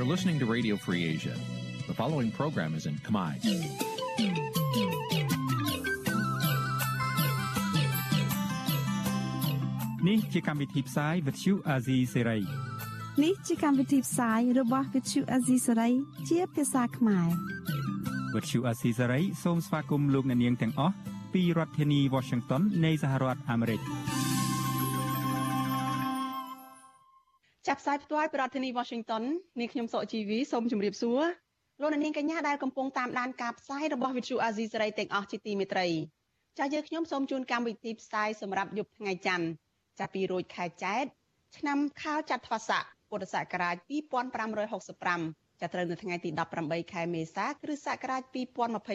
You're listening to Radio Free Asia. The following program is in Khmer. នេះជាកម្មវិធីផ្សាយ Vuthu Azizi Serai នេះជាកម្មវិធីផ្សាយរបស់ Vuthu Azizi Serai ជាភាសាខ្មែរ Vuthu Azizi Serai សូមស្វាគមន៍លោកអ្នកនាងទាំងអស់ពីរដ្ឋធានី Washington នៃសហរដ្ឋអាមេរិក ផ្សាយផ្ទាល់ពីរដ្ឋធានី Washington នាងខ្ញុំសកជីវីសូមជម្រាបសួរលោកអ្នកនាងកញ្ញាដែលកំពុងតាមដានការផ្សាយរបស់ Vuthu Azizi Serai ទាំងអស់ជាទីមេត្រីចាស់យើងខ្ញុំសូមជូនកម្មវិធីផ្សាយសម្រាប់យប់ថ្ងៃច័ន្ទចាប់ពីរោចខែចែកឆ្នាំខាលចត្វាស័កពុទ្ធសករាជ2565ចាប់ត្រូវនៅថ្ងៃទី18ខែមេសាគ្រិស្តសករាជ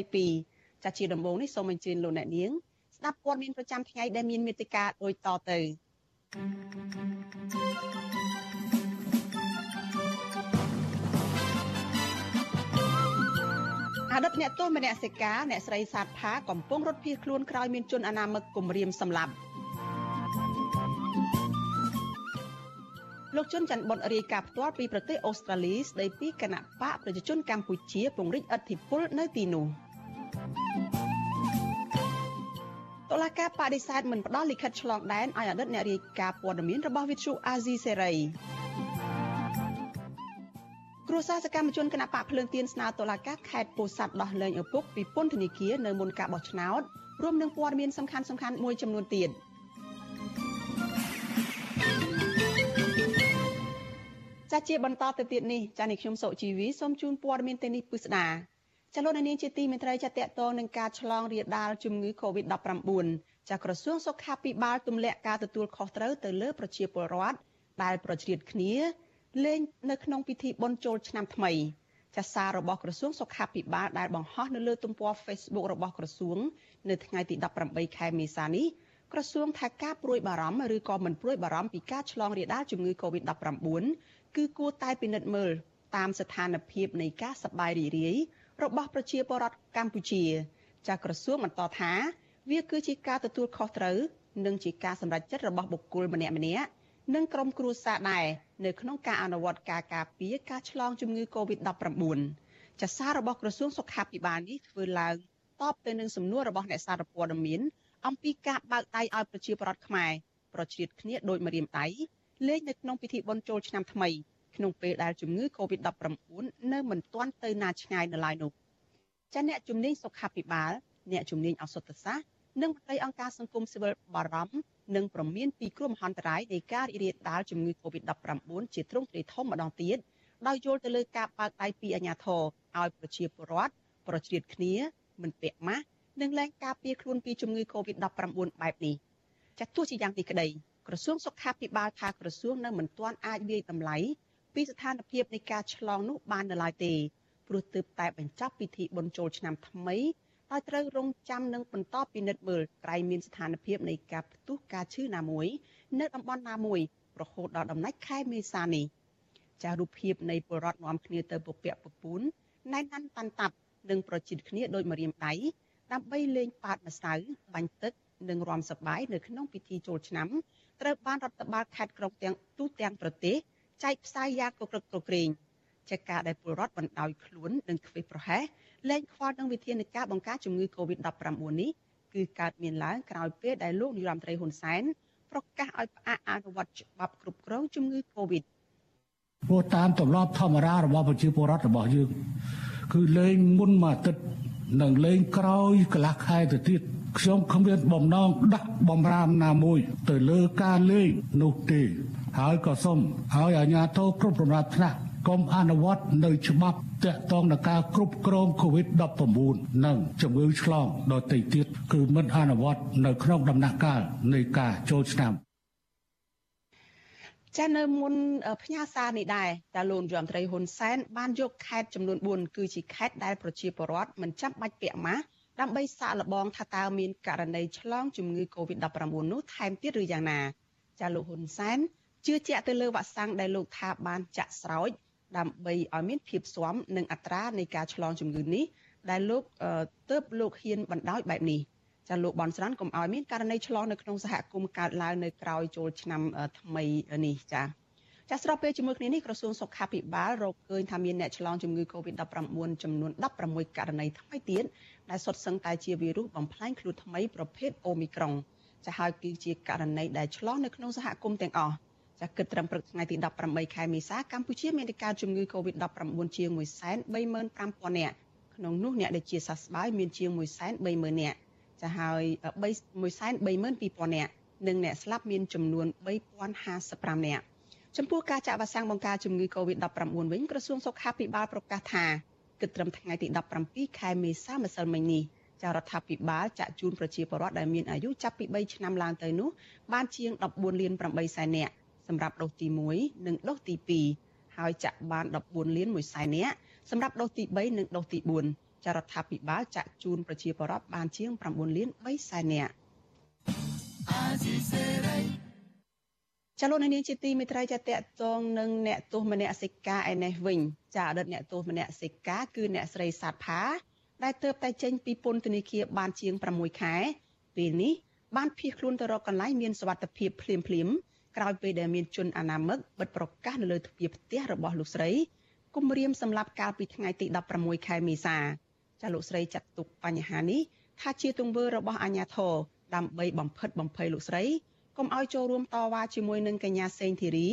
2022ចាស់ជាដំបូងនេះសូមអញ្ជើញលោកអ្នកនាងស្ដាប់ព័ត៌មានប្រចាំថ្ងៃដែលមានមេត្តាដូចតទៅ អតីតអ្នកទោសមនសិការអ្នកស្រីសាទផាកំពុងរត់ភៀសខ្លួនក្រោយមានជនអនាមិកគំរាមសម្លាប់លោកជុនច័ន្ទបុតរាយការណ៍ផ្ទាល់ពីប្រទេសអូស្ត្រាលីស្ដីពីគណៈបកប្រជាជនកម្ពុជាពង្រីកឥទ្ធិពលនៅទីនោះតុលាការបដិសេធមិនផ្ដល់លិខិតឆ្លងដែនឲ្យអតីតអ្នករាយការណ៍ព័ត៌មានរបស់វិទ្យុអាស៊ីសេរី គ្រួសារសកម្មជនគណៈបកភ្លើងទៀនស្នើតុលាការខេត្តពោធិ៍សាត់ដោះលែងឪពុកពីពន្ធនាគារនៅមុនការបោះឆ្នោតរួមនឹងព័ត៌មានសំខាន់ៗមួយចំនួនទៀត។ចាជាបន្តទៅទៀតនេះចានេះខ្ញុំសុជីវីសូមជូនព័ត៌មានទៅនេះពិស្ដាចាលោកនាងជាទីមេត្រីចាតកតងនឹងការឆ្លងរាលដាលជំងឺ Covid-19 ចាក្រសួងសុខាភិបាលទម្លាក់ការទទួលខុសត្រូវទៅលើប្រជាពលរដ្ឋដែលប្រជ្រៀតគ្នា លេងនៅក្នុងពិធីបុណ្យចូលឆ្នាំថ្មីចាសាររបស់ក្រសួងសុខាភិបាលដែលបង្ហោះនៅលើទំព័រ Facebook របស់ក្រសួង នៅថ្ងៃទី18ខែមេសានេះក្រសួងថាការព្រួយបារម្ភឬក៏មិនព្រួយបារម្ភពីការឆ្លងរាលដាលជំងឺ Covid-19 គឺគួរតែពិនិត្យមើលតាមស្ថានភាពនៃការសប្បាយរីករាយរបស់ប្រជាពលរដ្ឋកម្ពុជាចាក្រសួងបន្តថា វាគឺជាការទទួលខុសត្រូវនិងជាការសម្រេចចិត្តរបស់បុគ្គលម្នាក់ម្នាក់ និងក្រុមគ្រួសារដែរនៅក្នុងការអនុវត្តការការពារការឆ្លងជំងឺ Covid-19 ចាសាររបស់ក្រសួងសុខាភិបាលនេះធ្វើឡើងតបទៅនឹងសំណួររបស់អ្នកសារព័ត៌មានអំពីការបើកដៃឲ្យប្រជាពលរដ្ឋខ្មែរប្រជ្រៀតគ្នាដោយម្រាមដៃលេងនៅក្នុងពិធីបុណ្យចូលឆ្នាំថ្មីក្នុងពេលដែលជំងឺ Covid-19 នៅមិនទាន់ទៅណាឆ្ងាយនៅឡើយនោះចាអ្នកជំនាញសុខាភិបាល អ្នកជំនាញអសុទ្ធសាស្ត្រនិងមន្ត្រីអង្គការសង្គមស៊ីវិលបារម្ភ និងប្រមានពីគ្រោះមហន្តរាយនៃការរីករាលដាលជំងឺ Covid-19 ជាទ្រង់ទ្រាយធំម្ដងទៀតដោយយល់ទៅលើការបើកដៃពីអាជ្ញាធរឲ្យប្រជាពលរដ្ឋប្រជ្រៀតគ្នាមិនពាក់ម៉ាស់និងលែងការពារខ្លួនពីជំងឺ Covid-19 បែបនេះចាទោះជាយ៉ាងនេះក្តីក្រសួងសុខាភិបាលថាក្រសួងនៅមិនទាន់អាចវាយតម្លៃពីស្ថានភាពនៃការឆ្លងនោះបាននៅឡើយទេព្រោះទើបតែបញ្ចប់ពិធីបុណ្យចូលឆ្នាំថ្មី ហើយត្រូវរងចាំនិងបន្តពិនិត្យមើលក្រែងមានស្ថានភាពនៃការផ្ទុះការឈឺណាមួយ នៅតំបន់ណាមួយរហូតដល់ដំណាច់ខែមេសានេះចាស់រូបភាពនៃពលរដ្ឋនាំគ្នាទៅពពាក់ពពូនណែនណាន់តាន់តាប់និងប្រជិតគ្នាដោយម្រាមដៃដើម្បីលេងប៉ាតម្សៅបាញ់ទឹកនិងរំសប្បាយនៅក្នុងពិធីចូលឆ្នាំត្រូវបានរដ្ឋបាលខេត្តក្រុងទាំងទូទាំងប្រទេសចែកផ្សាយយ៉ាងកក្រឹកកក្រែង ជាការដែលពលរដ្ឋបណ្ដោយខ្លួននិងធ្វេសប្រហែសលែងខ្វល់នឹងវិធានការបង្ការជំងឺ Covid-19 នេះគឺកើតមានឡើងក្រោយពេលដែលលោកនាយរដ្ឋមន្ត្រីហ៊ុនសែនប្រកាសឲ្យផ្អាកអនុវត្តច្បាប់គ្រប់គ្រងជំងឺ Covid ព្រោះតាមទម្លាប់ធម្មតារបស់ប្រជាពលរដ្ឋរបស់យើងគឺលេងមុនមួយអាទិត្យនិងលេងក្រោយកន្លះខែទៅទៀតខ្ញុំគ្មានបំណងដាក់បំរាមណាមួយ ទៅលើការលេងនោះទេហើយក៏សូមឲ្យអាជ្ញាធរគ្រប់កម្រិតថ្នាក់ កុំអនុវត្តនៅច្បាប់តាក់ទងនឹងការគ្រប់គ្រង COVID-19 និងជំងឺឆ្លងដទៃទៀតគឺមិនអនុវត្តនៅក្នុងដំណាក់កាលនៃការចូលឆ្នាំចានៅមុនផ្ញើសារនេះដែរតាលោកយមត្រីហ៊ុនសែនបានយកខេត្តចំនួន4គឺជាខេត្តដែលប្រជាពលរដ្ឋមិនចាំបាច់ពាក់ម៉ាស់ដើម្បីសាកល្បងថាតើមានករណីឆ្លងជំងឺ Covid-19 នោះថែមទៀតឬយ៉ាងណាចាលោកហ៊ុនសែនជឿជាក់ទៅលើវ៉ាក់សាំងដែលលោកថាបានចាក់ស្រោច ដើម្បីឲ្យមានភាពស៊ាំនឹងអត្រានៃការឆ្លងជំងឺនេះដែលលោកទៅលោកហ៊ានបណ្ដោយបែបនេះចាលោកបនស្រាន់កុំឲ្យមានករណីឆ្លងនៅក្នុងសហគមន៍កើតឡើងនៅក្រោយចូលឆ្នាំថ្មីនេះចាចាស្របពេលជាមួយគ្នានេះក្រសួងសុខាភិបាលរកឃើញថាមានអ្នកឆ្លងជំងឺ Covid-19 ចំនួន16ករណីថ្មីទៀតដែលសុទ្ធសឹងតែជាវីរុសបំផ្លាញខ្លួនថ្មីប្រភេទ Omicron ចាហើយគឺជាករណីដែលឆ្លងនៅក្នុងសហគមន៍ទាំងអស់ ចាគិតត្រឹមព្រឹកថ្ងៃទី18ខែមេសាកម្ពុជាមានការជំងឺ Covid-19 ជាង135,000នាក់ក្នុងនោះអ្នកដែលជាសះស្បើយមានជាង130,000នាក់ចាហើយ132,000នាក់និងអ្នកស្លាប់មានចំនួន3055នាក់ចំពោះការចាក់វ៉ាក់សាំងបង្ការជំងឺ Covid-19 វិញក្រសួងសុខាភិបាលប្រកាសថាគិតត្រឹមថ្ងៃទី17ខែមេសាម្សិលមិញនេះចារដ្ឋាភិបាលចាក់ជូនប្រជាពលរដ្ឋដែលមានអាយុចាប់ពី3ឆ្នាំឡើងទៅនោះបានជាង14លាន8សែននាក់ សម្រាប់ដូសទី1និងដូសទី2ហើយចាក់បាន14លាន1សែននាក់សម្រាប់ដូសទី3និងដូសទី4ចារដ្ឋាភិបាលចាក់ជូនប្រជាពលរដ្ឋបានជាង9លាន3សែននាក់ចលនានាងជាទីមេត្រីចាតកតងនឹងអ្នកទោសមនសិការឯនេះវិញចាអតីតអ្នកទោសមនសិការគឺអ្នកស្រីសាទផាដែលទើបតែចេញពីពន្ធនាគារបានជាង6ខែពេលនេះបានភៀសខ្លួនទៅរកកន្លែងមានសុវត្ថិភាពភ្លាមភ្លាម ក្រោយពេលដែលមានជនអនាមិកបិទប្រកាសនៅលើទ្វារផ្ទះរបស់លោកស្រីគំរាមសម្លាប់កាលពីថ្ងៃទី16ខែមេសាចាលោកស្រីចាត់ទុកបញ្ហានេះថាជាទង្វើរបស់អាញាធរដើម្បីបំផិតបំភ័យលោកស្រីកុំឲ្យចូលរួមតវ៉ាជាមួយនឹងកញ្ញាសេងធីរី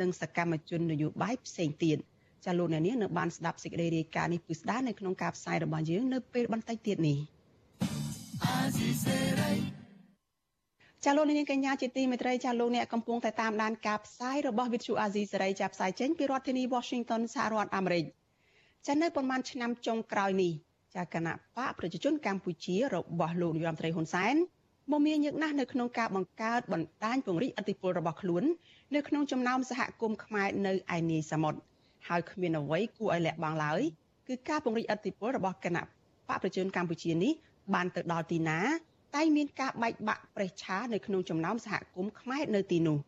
និងសកម្មជននយោបាយផ្សេងទៀតចាលោកអ្នកនាងនៅបានស្ដាប់សេចក្តីរាយការណ៍នេះពិស្ដារនៅក្នុងការផ្សាយរបស់យើងនៅពេលបន្តិចទៀតនេះ ចាលោកនាងកញ្ញាជាទីមេត្រីចាលោកអ្នកកំពុងតែតាមដានការផ្សាយរបស់វិទ្យុអាស៊ីសេរីចាប់ផ្សាយចេញពីរដ្ឋធានី Washington សហរដ្ឋអាមេរិកចានៅប្រមាណឆ្នាំចុងក្រោយនេះចាគណៈបកប្រជាជនកម្ពុជារបស់លោកនាយរដ្ឋមន្ត្រីហ៊ុនសែនមមាញឹកណាស់នៅក្នុងការបង្កើតបណ្ដាញពង្រីកអធិបុលរបស់ខ្លួននៅក្នុងចំណោមសហគមន៍ខ្មែរនៅឯនីសមុទ្រហើយគ្មានអ្វីគួរឲ្យលាក់បាំងឡើយគឺការពង្រីកអធិបុលរបស់គណៈបកប្រជាជនកម្ពុជានេះបានទៅដល់ទីណា តែមានការបែកបាក់ប្រេះឆានៅក្នុងចំណោមសហគមន៍ខ្មែរនៅទីនោះ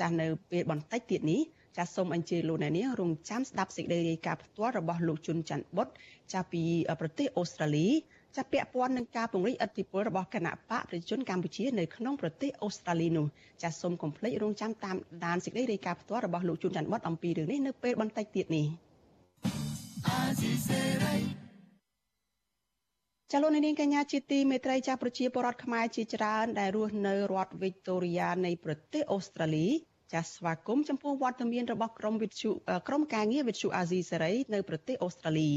ចាស់នៅពេលបន្តិចទៀតនេះចាសសូមអញ្ជើញលោកអ្នកនាងរងចាំស្ដាប់សេចក្តីរាយការណ៍ផ្ទាល់របស់លោកជុនច័ន្ទបុតចាពីប្រទេសអូស្ត្រាលីចាពាក់ព័ន្ធនឹងការពង្រីកអធិបុលរបស់គណៈបកប្រជាជនកម្ពុជានៅក្នុងប្រទេសអូស្ត្រាលីនោះចាសូមកុំភ្លេចរងចាំតាមដានសេចក្តីរាយការណ៍ផ្ទាល់របស់លោកជុនច័ន្ទបុតអំពីរឿងនេះនៅពេលបន្តិចទៀតនេះ ចលនានាងកញ្ញាជាទីមេត្រីចាស់ប្រជាពលរដ្ឋខ្មែរជាច្រើនដែលរស់នៅរដ្ឋវីកតូរីយ៉ានៃប្រទេសអូស្ត្រាលីចាសស្វាគមន៍ចំពោះវត្តមានរបស់ក្រមវិទ្យុក្រមការងារវិទ្យុអាស៊ីសេរីនៅប្រទេសអូស្ត្រាលី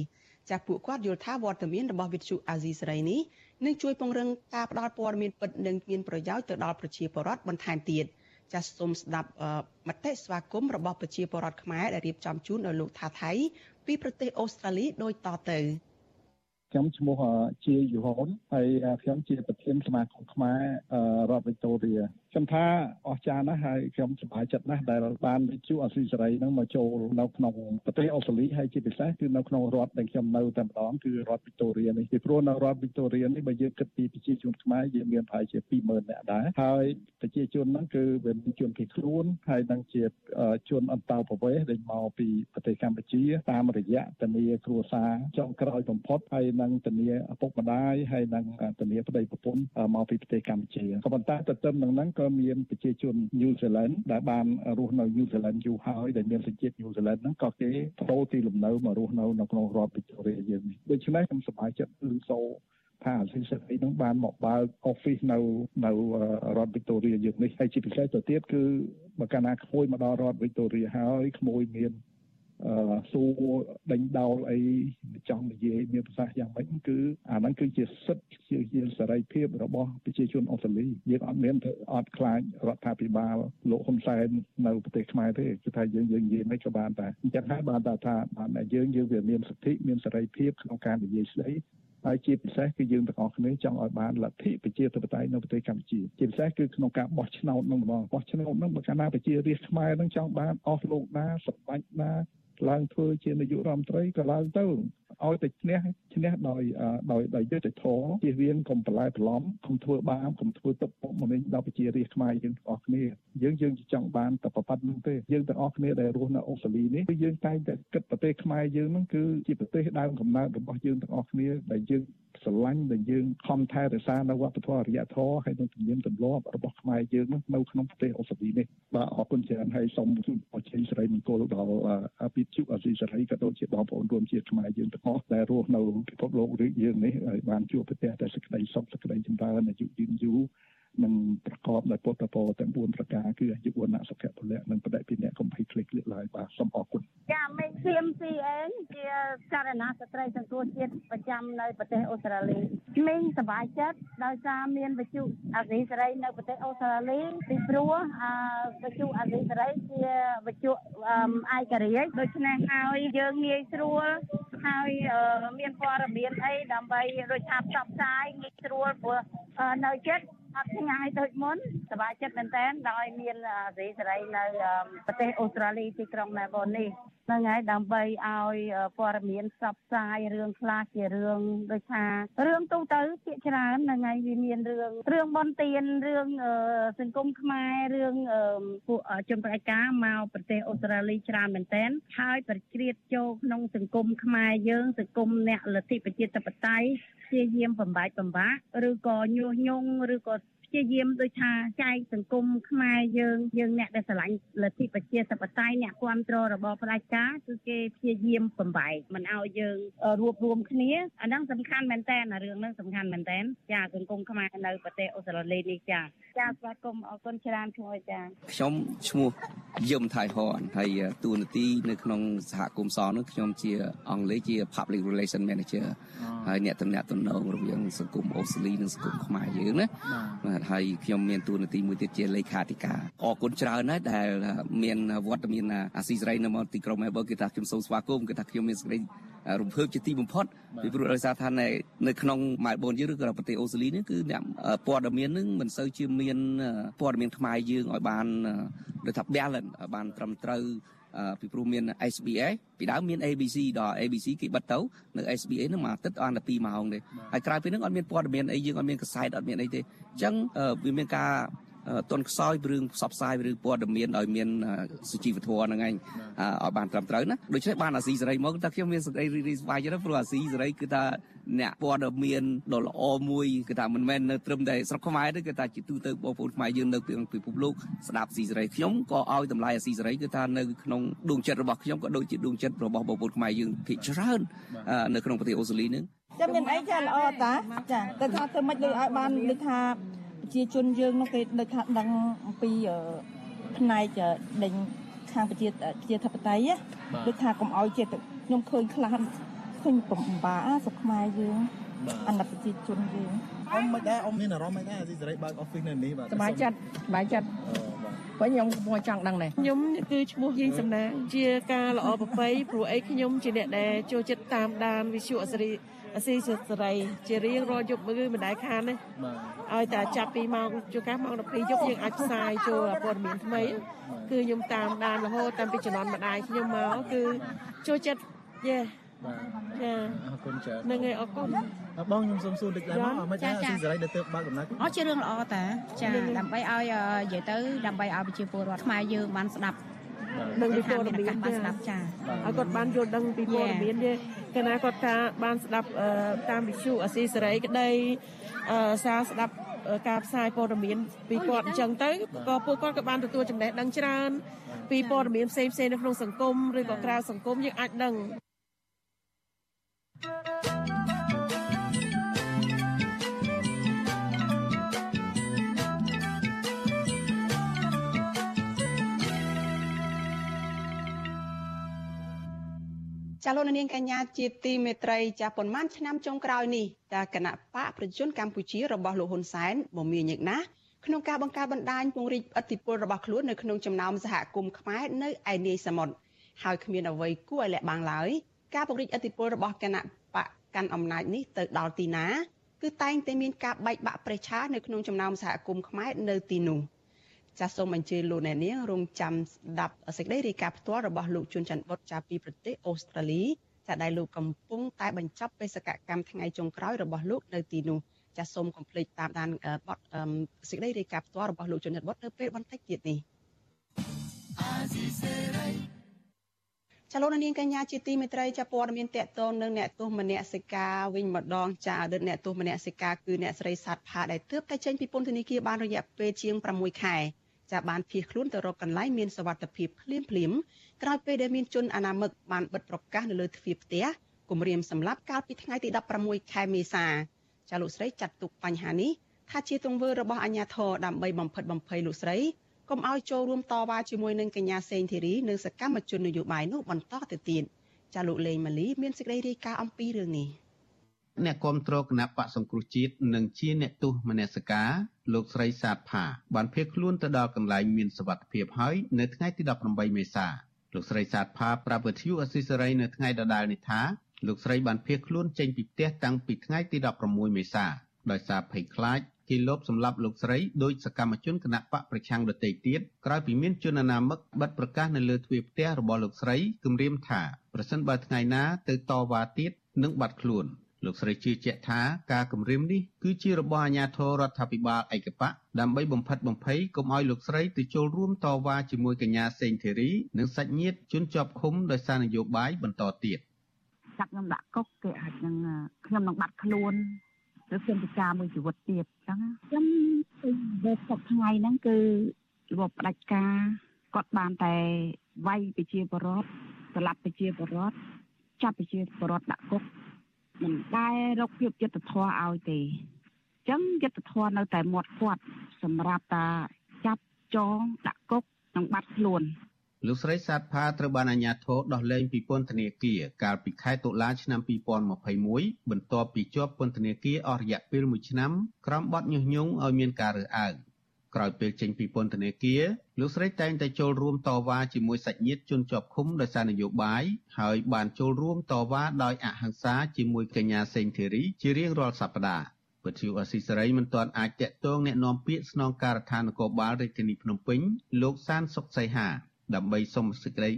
ចាស់ពួកគាត់យល់ថាវត្តមានរបស់វិទ្យុអាស៊ីសេរីនេះនឹងជួយពង្រឹងការផ្តល់ព័ត៌មានពិតនិងមានប្រយោជន៍ទៅដល់ប្រជាពលរដ្ឋបន្ថែមទៀតចាសសូមស្ដាប់មតិស្វាគមន៍របស់ប្រជាពលរដ្ឋខ្មែរដែលរៀបចំជូនដល់លោកថាថៃពីប្រទេសអូស្ត្រាលីដូចតទៅ។ ខ្ញុំឈ្មោះជាយូហុនហើយខ្ញុំជាប្រធានសមាគមខ្មែររដ្ឋវិកតូរី ខ្ញុំថាអស្ចារ្យណាស់ហើយខ្ញុំសប្បាយចិត្តណាស់ដែលបានវិទ្យុអស៊ីសេរីនឹងមកចូលនៅក្នុងប្រទេសអូស្ត្រាលីហើយជាពិសេសគឺនៅក្នុងរដ្ឋដែលខ្ញុំនៅតែម្ដងគឺរដ្ឋវិកតូរីនេះពីព្រោះនៅរដ្ឋវិកតូរីនេះបើយើងគិតពីប្រជាជនខ្មែរយើងមានប្រហែលជា20000នាក់ដែរហើយប្រជាជនហ្នឹងគឺវាមានជនភៀសខ្លួនហើយនឹងជាជនអន្តោប្រវេសន៍ដែលមកពីប្រទេសកម្ពុជាតាមរយៈធានាគ្រួសារចុងក្រោយបំផុតហើយនឹងធានាឪពុកម្ដាយហើយនឹងធានាប្តីប្រពន្ធមកពីប្រទេសកម្ពុជាក៏ប៉ុន្តែទន្ទឹមនឹងហ្នឹងក៏មានប្រជាជនញូហ្សេឡង់ដែលបានរស់នៅញូហ្សេឡង់យូរហើយដែលមានសញ្ជាតិញូហ្សេឡង់ហ្នឹងក៏គេប្តូរទីលំនៅមករស់នៅនៅក្នុងរដ្ឋវិកតូរីយើងនេះដូច្នេះខ្ញុំសប្បាយចិត្តគឺសូថាអសិលសិទ្ធិនឹងបានមកបើក office នៅនៅរដ្ឋវីកតូរីយើងនេះហើយជាពិសេសទៅទៀតគឺបើកាលណាក្មួយមកដល់រដ្ឋវីកតូរីហើយក្មួយមាន សួរដេញដោលអីចង់និយាយមានប្រសាសន៍យ៉ាងម៉េចគឺអាហ្នឹងគឺជាសិទ្ធិជាជាសេរីភាពរបស់ប្រជាជនអូស្ត្រាលីយើងអត់មានទៅអត់ខ្លាចរដ្ឋាភិបាលលោកហ៊ុនសែននៅប្រទេសខ្មែរទេគឺថាយើងយើងនិយាយមិនក៏បានតែអញ្ចឹងហើយបានតែថាបានយើងយើងវាមានសិទ្ធិមានសេរីភាពក្នុងការនិយាយស្ដីហើយជាពិសេសគឺយើងទាំងអស់គ្នាចង់ឲ្យបានលទ្ធិប្រជាធិបតេយ្យនៅប្រទេសកម្ពុជាជាពិសេសគឺក្នុងការបោះឆ្នោតនឹងម្ដងបោះឆ្នោតនឹងបើកាលណាប្រជារាស្ត្រខ្មែរនឹងចង់បានអស់លោកណាសម្បាច់ណា ឡើងធ្វើជានាយករដ្ឋមន្ត្រីក៏ឡើងទៅ ឲ្យតែឈ្នះឈ្នះដោយដោយដោយយុត្តិធម៌ជៀសវាងកុំបន្លែបន្លំកុំធ្វើបាបកុំធ្វើទុកបុកម្នេញដល់ប្រជារាស្ត្រខ្មែរយើងទាំងអស់គ្នាយើងយើងចង់បានតែប្រប៉ាត់នោះទេយើងទាំងអស់គ្នាដែលរស់នៅអូស្ត្រាលីនេះគឺយើងតែងតែគិតប្រទេសខ្មែរយើងហ្នឹងគឺជាប្រទេសដើមកំណើតរបស់យើងទាំងអស់គ្នាដែលយើងស្រឡាញ់ដែលយើងខំថែរក្សានៅវប្បធម៌អរិយធម៌ហើយនឹងទំនៀមទម្លាប់របស់ខ្មែរយើងនៅក្នុងប្រទេសអូស្ត្រាលីនេះបាទអរគុណច្រើនហើយសូមជូនពរជ័យសិរីមង្គលដល់ពិជុអាស៊ីសេរីក៏ដូចជាបងប្អូនរួមជាតិខ្មែរយើងទាំងអស់ដែលរស់នៅពិភពលោកឬយើងនេះឲ្យបានជួបប្រទេសតែសេចក្តីសុខសេចក្តីចម្រើនអាយុយឺនយូរ និងប្រកបដោយពុទ្ធពរទាំង4ប្រការគឺអាយុវណ្ណៈសុភៈពលៈនិងបដិភិណៈកំភៃភ្លេចលើកឡើងបាទសូមអរគុណចាមេឃៀម CN ជាករណីស្ត្រីសង្គ្រោះជាតិប្រចាំនៅប្រទេសអូស្ត្រាលីមេងសប្បាយចិត្តដោយសារមានវិទ្យុអសីសេរីនៅប្រទេសអូស្ត្រាលីពីព្រោះវិទ្យុអសីសេរីជាវិទ្យុឯករាជ្យដូច្នេះហើយយើងងាយស្រួលហើយមានព័ត៌មានអីដើម្បីដូចថាផ្សព្វផ្សាយងាយស្រួលព្រោះនៅចិត្ត អត់ឆ្ងាយដូចមុនសប្បាយចិត្តមែនតើដោយមានសេរីសេរីនៅប្រទេសអូស្ត្រាលីទីក្រុងមែលប៊ននេះ ហ្នឹងហើយដើម្បីឲ្យព័ត៌មានផ្សព្វផ្សាយរឿងខ្លះជារឿងដូចថារឿងទូទៅភាគច្រើនហ្នឹងហើយវាមានរឿងរឿងបនទៀនរឿងសង្គមខ្មែររឿងពួកជនប្រតិការមកប្រទេសអូស្ត្រាលីច្រើនមែនតើហើយប្រជ្រៀតចូលក្នុងសង្គមខ្មែរយើងសង្គមអ្នកលទ្ធិប្រជាធិបតេយ្យព្យាយាមបំបាច់បំបាក់ឬក៏ញុះញង់ឬក៏ ព្យាយាមដូចថាចែកសង្គមខ្មែរយើងយើងអ្នកដែលស្រឡាញ់លទ្ធិប្រជាធិបតេយ្យអ្នកគ្រប់គ្រងរបបផ្ដាច់ការគឺគេព្យាយាមបំបែកមិនឲ្យយើងរួបរวมគ្នាអាហ្នឹងសំខាន់មែនតើរឿងហ្នឹងសំខាន់មែនតើចាសង្គមខ្មែរនៅប្រទេសអូស្ត្រាលីនេះចាចាស្វាគមន៍អរគុណច្រើនឈ្មោះចាខ្ញុំឈ្មោះយឹមថៃហនហើយតួនាទីនៅក្នុងសហគមន៍សនោះខ្ញុំជាអង់គ្លេសជា Public Relation Manager ហើយអ្នកតំណាក់តំណងរវាងសង្គមអូស្ត្រាលីនិងសង្គមខ្មែរយើងណាបាទហើយខ្ញុំមានតួនាទីមួយទៀតជាលេខាធិការអរគុណច្រើនណាស់ដែលមានវត្តមានអាស៊ីសេរីនៅមកទីក្រុងមែលប៊នគឺថាខ្ញុំសូមស្វាគមន៍គឺថាខ្ញុំមានសេចក្តីរំភើបជាទីបំផុតពីព្រោះដោយសារថានៅក្នុងម៉ែលប៊នយើងឬក៏ប្រទេសអូស្ត្រាលីនេះគឺអ្នកព័ត៌មាននឹងមិនសូវជាមានព័ត៌មានខ្មែរយើងឲ្យបានដូចថា balance ឲ្យបានត្រឹមត្រូវ ពីព្រោះមាន SBS ពីដើមមាន ABC ដល់ ABC គេបិទទៅនៅ SBA ហ្នឹងមួយអាទិត្យអត់តែ2ម៉ោងទេហើយក្រៅពីហ្នឹងអត់មានព័ត៌មានអីយើងអត់មានកសែតអត់មានអីទេអញ្ចឹងវាមានការ តនខ្សោយរឿងផ្សព្វផ្សាយរឿងព័ត៌មានឲ្យមានសុជីវធម៌ហ្នឹងឯងឲ្យបានត្រឹមត្រូវណាដូច្នេះបានអាស៊ីសេរីមកតែខ្ញុំមានសេចក្តីរីករាយស្វាយចិត្តព្រោះអាស៊ីសេរីគឺថាអ្នកព័ត៌មានដ៏ល្អមួយគឺថាមិនមែននៅត្រឹមតែស្រុកខ្មែរទេគឺថាជាទូទៅបងប្អូនខ្មែរយើងនៅពីពិភពលោកស្ដាប់ស៊ីសេរីខ្ញុំក៏ឲ្យតម្លៃអាស៊ីសេរីគឺថានៅក្នុងដួងចិត្តរបស់ខ្ញុំក៏ដូចជាដួងចិត្តរបស់បងប្អូនខ្មែរយើងភាគច្រើននៅក្នុងប្រទេសអូស្ត្រាលីនឹងចាំមានអីចាល្អតាចាតែថាធ្វើម៉េចដូចឲ្យបានដូចថា ប្រជាជនយើងនោះគេដូចថាដឹងអំពីផ្នែកដេញខាងប្រជាជាធិបតេយ្យដូចថាកុំឲ្យចិត្តខ្ញុំឃើញខ្លះឃើញបំបាស្រុកខ្មែរយើងអាណិតប្រជាជនយើង អ៊ំមិនដែរអ៊ំមានអារម្មណ៍មិនដែរអាស៊ីសេរីបើកអอฟហ្វិសនៅនេះបាទសប្បាយចិត្តសប្បាយចិត្តព្រោះខ្ញុំកំពុងចង់ដឹងដែរខ្ញុំគឺឈ្មោះយីសំណាងជាការល្អប្រពៃព្រោះអីខ្ញុំជាអ្នកដែលចូលចិត្តតាមដានវិទ្យុអសេរីអស៊ីសេរីជារៀងរាល់យប់គឺមិនដែលខានទេឲ្យតែចាប់ពីម៉ោងជួកាសម៉ោង12យប់យើងអាចផ្សាយចូលព័ត៌មានថ្មី គឺខ្ញុំតាមដានរហូតតាំងពីជំនាន់ម្ដាយខ្ញុំមកគឺចូលចិត្តយេ បាទចាអរគុណច្រើននឹងឯងអរគុណបងខ្ញុំសូមសួរតិចដែរមកមិនដែរស៊ីសេរីដែលទៅបើកដំណើរអត់ជារឿងល្អតាចាដើម្បីឲ្យនិយាយទៅដើម្បីឲ្យប្រជាពលរដ្ឋខ្មែរយើងបានស្ដាប់នឹងពីព័ត៌មានបានស្ដាប់ចាឲ្យគាត់បានយល់ដឹងពីព័ត៌មានទេកាលណាគាត់ថាបានស្ដាប់តាមវិទ្យុអាស៊ីសេរីក្តីសារស្ដាប់ការផ្សាយព័ត៌មានពីគាត់អញ្ចឹងទៅក៏ពួកគាត់ក៏បានទទួលចំណេះដឹងច្រើនពីព័ត៌មានផ្សេងៗនៅក្នុងសង្គមឬក៏ក្រៅសង្គមយើងអាចដឹង ចាលោកនាងកញ្ញាជាទីមេត្រីចាប៉ុន្មានឆ្នាំចុងក្រោយនេះតាគណៈបកប្រជាជនកម្ពុជារបស់លោកហ៊ុនសែនមមាញឹកណាស់ក្នុងការបង្កើតបណ្ដាញពង្រីកឥទ្ធិពលរបស់ខ្លួននៅក្នុងចំណោមសហគមន៍ខ្មែរនៅឯនាយសមុទ្រហើយគ្មានអ្វីគួរឲ្យលាក់បាំងឡើយ ការពង្រីកឥទ្ធិពលរបស់គណៈបកកាន់អំណាចនេះទៅដល់ទីណាគឺតែងតែមានការបែកបាក់ប្រេះឆានៅក្នុងចំណោមសហគមន៍ខ្មែរនៅទីនោះ។ចាសសូមអញ្ជើញលោកអ្នកនាងរងចាំស្ដាប់សេចក្តីរាយការណ៍ផ្ទាល់របស់លោកជួនច័ន្ទបុតចាពីប្រទេសអូស្ត្រាលីចាដែលលោកកំពុងតែបញ្ចប់បេសកកម្មថ្ងៃចុងក្រោយរបស់លោកនៅទីនោះចាសូមកុំភ្លេចតាមដានបទសេចក្តីរាយការណ៍ផ្ទាល់របស់លោកជនិតបុតនៅពេលបន្តិចទៀតនេះ ចលនានាងកញ្ញាជាទីមេត្រីចាព័ត៌មានតកតងនឹងអ្នកទោសមនសិការវិញម្ដងចាអតីតអ្នកទោសមនសិការគឺអ្នកស្រីសាទផាដែលទើបតែចេញពីពន្ធនាគារបានរយៈពេលជាង6ខែចាបានភៀសខ្លួនទៅរកកន្លែងមានសវត្ថភាពភ្លាមភ្លាមក្រោយពេលដែលមានជនអនាមិកបានបិទប្រកាសនៅលើទ្វារផ្ទះគម្រាមសម្លាប់កាលពីថ្ងៃទី16ខែមេសាចាលោកស្រីចាត់ទុកបញ្ហានេះថាជាទង្វើរបស់អាជ្ញាធរដើម្បីបំផិតបំភ័យលោកស្រី កុំឲ្យចូលរួមតវ៉ាជាមួយនឹងកញ្ញាសេងធីរីនិងសកម្មជននយោបាយនោះបន្តទៅទៀតចាលោកលេងម៉ាលីមានសេចក្តីរាយការណ៍អំពីរឿងនេះអ្នកគាំទ្រគណៈបកសង្គ្រោះជាតិនិងជាអ្នកទោសមនសិការលោកស្រីសាទផាបានភៀសខ្លួនទៅដល់កន្លែងមានសុវត្ថិភាពហើយនៅថ្ងៃទី18មេសាលោកស្រីសាទផាប្រាប់វិទ្យុអស៊ីសេរីនៅថ្ងៃដដែលនេះថាលោកស្រីបានភៀសខ្លួនចេញពីផ្ទះតាំងពីថ្ងៃទី16មេសាដោយសារភ័យខ្លាច គេលបសម្លាប់លោកស្រីដោយសកម្មជនគណៈបកប្រឆាំងដទៃទៀតក្រោយពីមានជនអនាមិកបិទប្រកាសនៅលើទ្វារផ្ទះរបស់លោកស្រីគម្រាមថាប្រសិនបើថ្ងៃណាទៅតវ៉ាទៀតនឹងបាត់ខ្លួនលោកស្រីជឿជាក់ថាការគម្រាមនេះគឺជារបស់អាជ្ញាធររដ្ឋាភិបាលឯកបកដើម្បីបំផិតបំភ័យកុំឲ្យលោកស្រីទៅចូលរួមតវ៉ាជាមួយកញ្ញាសេងធីរីនិងសាច់ញាតិជនជាប់ឃុំដោយសារនយោបាយបន្តទៀតចាប់ខ្ញុំដាក់គុកគេអាចនឹងខ្ញុំនឹងបាត់ខ្លួន ឬខ្ញុំពិការមួយជីវិតទៀតអញ្ចឹងខ្ញុំទៅសប្ថ្ងៃហ្នឹងគឺរបបផ្ដាច់ការគាត់បានតែវាយប្រជាពលរដ្ឋស្លាប់ប្រជាពលរដ្ឋចាប់ប្រជាពលរដ្ឋដាក់គុកមិនដែលរកភាពយុត្តិធម៌ឲ្យទេអញ្ចឹងយុត្តិធម៌នៅតែមាត់គាត់សម្រាប់តាចាប់ចងដាក់គុកនិងបាត់ខ្លួន លោកស្រីសាទផាត្រូវបានអាជ្ញាធរដោះលែងពីពន្ធនាគារកាលពីខែតុលាឆ្នាំ2021បន្ទាប់ពីជាប់ពន្ធនាគារអស់រយៈពេល1ឆ្នាំក្រោមបទញុះញង់ឲ្យមានការរើសអើងក្រោយពេលចេញពីពន្ធនាគារលោកស្រីតែងតែចូលរួមតវ៉ាជាមួយសាច់ញាតិជនជាប់ឃុំដោយសារនយោបាយហើយបានចូលរួមតវ៉ាដោយអហិង្សាជាមួយកញ្ញាសេងធីរីជារៀងរាល់សប្តាហ៍វិទ្យុអស៊ីសេរីមិនទាន់អាចតាក់ទងแนะនាំពាក្យស្នងការដ្ឋាននគរបាលរាជធានីភ្នំពេញលោកសានសុកសីហា ដើម្បីសុំសេចក្តី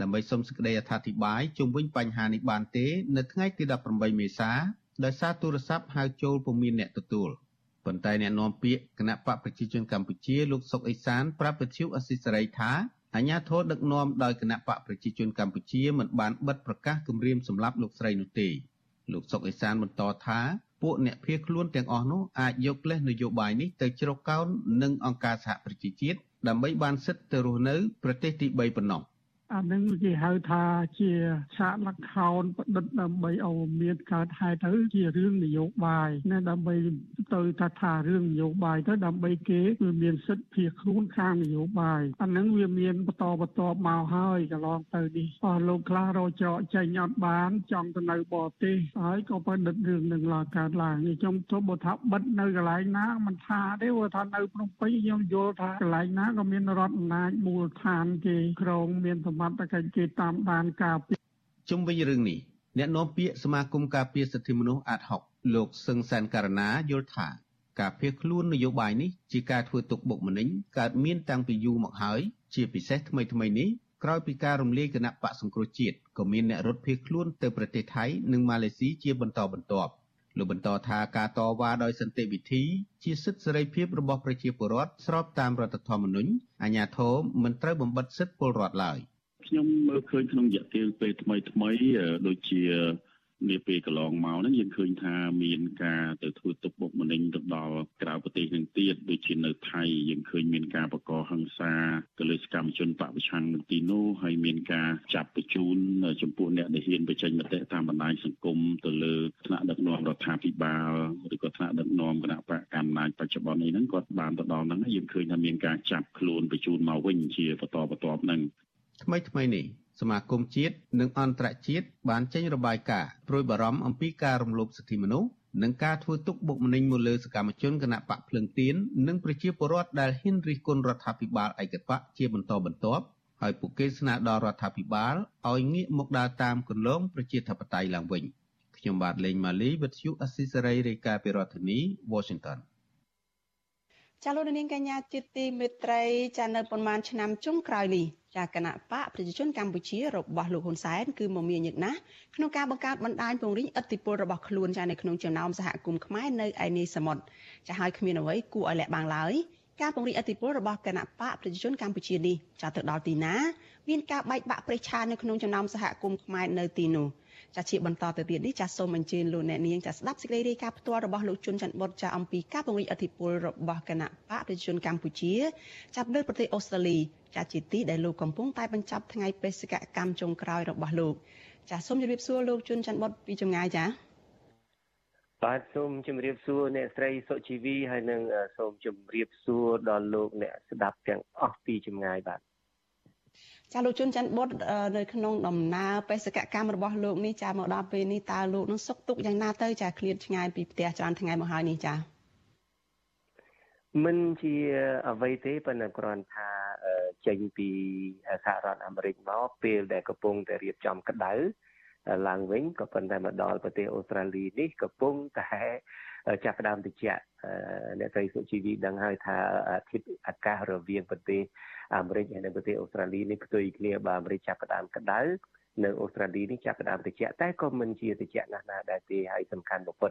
ដើម្បីសុំសេចក្តីអធិប្បាយជុំវិញបញ្ហានេះបានទេនៅថ្ងៃទី18មេសាដោយសារទូរស័ព្ទហៅចូលពុំមានអ្នកទទួលប៉ុន្តែអ្នកនាំពាក្យគណៈបកប្រជាជនកម្ពុជាលោកសុកអេសានប្រាប់វិទ្យុអស៊ីសេរីថាអាញាធរដឹកនាំដោយគណៈបកប្រជាជនកម្ពុជាមិនបានបិទប្រកាសគម្រាមសម្លាប់លោកស្រីនោះទេលោកសុកអេសានបន្តថាពួកអ្នកភៀសខ្លួនទាំងអស់នោះអាចយកលេសនយោបាយនេះទៅជ្រកកោននឹងអង្គការសហប្រជាជាតិ ដើម្បីបានសិទ្ធិទៅរស់នៅប្រទេសទី3ប៉ុណ្ណោះ អានឹងគេហៅថាជាឆាកលខោនប្រឌិតដើម្បីឲ្យមានកើតហេតុទៅជារឿងនយោបាយណាដើម្បីទៅថាថារឿងនយោបាយទៅដើម្បីគេវាមានសិទ្ធិភៀសខ្លួនខាងនយោបាយអានឹងវាមានបន្តបន្តមកហើយកន្លងទៅនេះអស់លោកខ្លះរកច្រកចេញអត់បាន ចង់ទៅនៅបរទេសហើយក៏ប្រឌិតរឿងនឹងឡើងកើតឡើងខ្ញុំទោះបើថាបិទនៅកន្លែងណាមិនថាទេព្រោះថានៅភ្នំពេញខ្ញុំយល់ថាកន្លែងណាក៏មានរដ្ឋអំណាចមូលដ្ឋានគេក្រងមានសមត្ថកិច្ចគេតាមដានការពារជុំវិញរឿងនេះអ្នកនាំពាក្យសមាគមការពារសិទ្ធិមនុស្សអាត់ហុកលោកសឹងសានករណាយល់ថាការភៀសខ្លួននយោបាយនេះជាការធ្វើទុកបុកម្នេញកើតមានតាំងពីយូរមកហើយជាពិសេសថ្មីថ្មីនេះក្រោយពីការរំលាយគណៈបកសង្គ្រោះជាតិក៏មានអ្នករត់ភៀសខ្លួនទៅប្រទេសថៃនិងម៉ាឡេស៊ីជាបន្តបន្ទាប់លោកបន្តថាការតវ៉ាដោយសន្តិវិធីជាសិទ្ធិសេរីភាពរបស់ប្រជាពលរដ្ឋស្របតាមរដ្ឋធម្មនុញ្ញអាជ្ញាធរមិនត្រូវបំបិទសិទ្ធិពលរដ្ឋឡើយ ខ្ញុំមើលឃើញក្នុងរយៈពេលពេលថ្មីថ្មីដូចជានាពេលកន្លងមកហ្នឹងយើងឃើញថាមានការទៅធ្វើទុកបុកម្នេញទៅដល់ក្រៅប្រទេសនឹងទៀតដូចជានៅថៃយើងឃើញមានការបកកហិង្សាទៅលើសកម្មជនបពប្រឆាំងនៅទីនោះហើយមានការចាប់បញ្ជូនចំពោះអ្នកដែលហ៊ានបញ្ចេញមតិតាមបណ្ដាញសង្គមទៅលើថ្នាក់ដឹកនាំរដ្ឋាភិបាលឬក៏ថ្នាក់ដឹកនាំគណៈបកកម្មាបច្ចុប្បន្ននេះហ្នឹងគាត់បានទៅដល់ហ្នឹងយើងឃើញថាមានការចាប់ខ្លួនបញ្ជូនមកវិញជាបន្តបន្ទាប់ហ្នឹង ថ្មីថ្មីនេះសមាគមជាតិនិងអន្តរជាតិបានចេញរបាយការណ៍ព្រួយបារម្ភអំពីការរំលោភសិទ្ធិមនុស្សនិងការធ្វើទុកបុកម្នេញមកលើសកម្មជនគណៈបកភ្លឹងទៀននិងប្រជាពលរដ្ឋដែលហ៊ានរិះគន់រដ្ឋាភិបាលឯកបកជាបន្តបន្ទាប់ហើយពួកគេស្នើដល់រដ្ឋាភិបាលឲ្យងាកមកដើរតាមគន្លងប្រជាធិបតេយ្យឡើងវិញខ្ញុំបាទលេងម៉ាលីវិទ្យុអស៊ីសេរីរាយការណ៍ពីរដ្ឋធានី Washington ចាលោកនាងកញ្ញាជាទីមេត្រីចានៅប្រហែលឆ្នាំចុងក្រោយនេះ ចាគណៈបកប្រជាជនកម្ពុជារបស់លោកហ៊ុនសែនគឺមមាញឹកណាស់ក្នុងការបង្កើតបណ្ដាញពង្រីកឥទ្ធិពលរបស់ខ្លួនចានៅក្នុងចំណោមសហគមន៍ខ្មែរនៅឯនីសមុទ្រចាហើយគ្មានអ្វីគួរឲ្យលាក់បាំងឡើយការពង្រីកឥទ្ធិពលរបស់គណៈបកប្រជាជនកម្ពុជានេះចាទៅដល់ទីណាមានការបែកបាក់ប្រេះឆានៅក្នុងចំណោមសហគមន៍ខ្មែរនៅទីនោះ ចាជាបន្តទៅទៀតនេះចាសូមអញ្ជើញលោកអ្នកនាងចាស្ដាប់សេចក្តីរាយការណ៍ផ្ទាល់របស់លោកជុនច័ន្ទបុតចាអំពីការពង្រីកអធិបុលរបស់គណៈបកប្រជាជនកម្ពុជាចាប់នៅប្រទេសអូស្ត្រាលីចាជាទីដែលលោកកំពុងតែបញ្ចប់ថ្ងៃបេសកកម្មចុងក្រោយរបស់លោកចាសូមជម្រាបសួរលោកជុនច័ន្ទបុតពីចម្ងាយចាបាទសូមជម្រាបសួរអ្នកស្រីសុជីវីហើយនិងសូមជម្រាបសួរដល់លោកអ្នកស្ដាប់ទាំងអស់ពីចម្ងាយបាទ ចាលោកជុនច័ន្ទបុតនៅក្នុងដំណើរបេសកកម្មរបស់លោកនេះចាមកដល់ពេលនេះតើលោកនឹងសុខទុក្ខយ៉ាងណាទៅចាឃ្លាតឆ្ងាយពីផ្ទះច្រើនថ្ងៃមកហើយនេះចាមិនជាអ្វីទេប៉ុន្តែគ្រាន់ថាចេញពីសហរដ្ឋអាមេរិកមកពេលដែលកំពុងតែរៀបចំក្តៅឡើងវិញក៏ប៉ុន្តែមកដល់ប្រទេសអូស្ត្រាលីនេះកំពុងតែ ចាប់ផ្ដើមតិចអ្នកស្រីសុជីវីដឹងហើយថាធិបអាកាសរវាងប្រទេសអាមេរិកហើយនិងប្រទេសអូស្ត្រាលីនេះផ្ទុយគ្នាបើអាមេរិកចាប់ផ្ដើមក្តៅនៅអូស្ត្រាលីនេះចាប់ផ្ដើមតិចតែក៏មិនជាតិចណាស់ណាដែរទេហើយសំខាន់បំផុត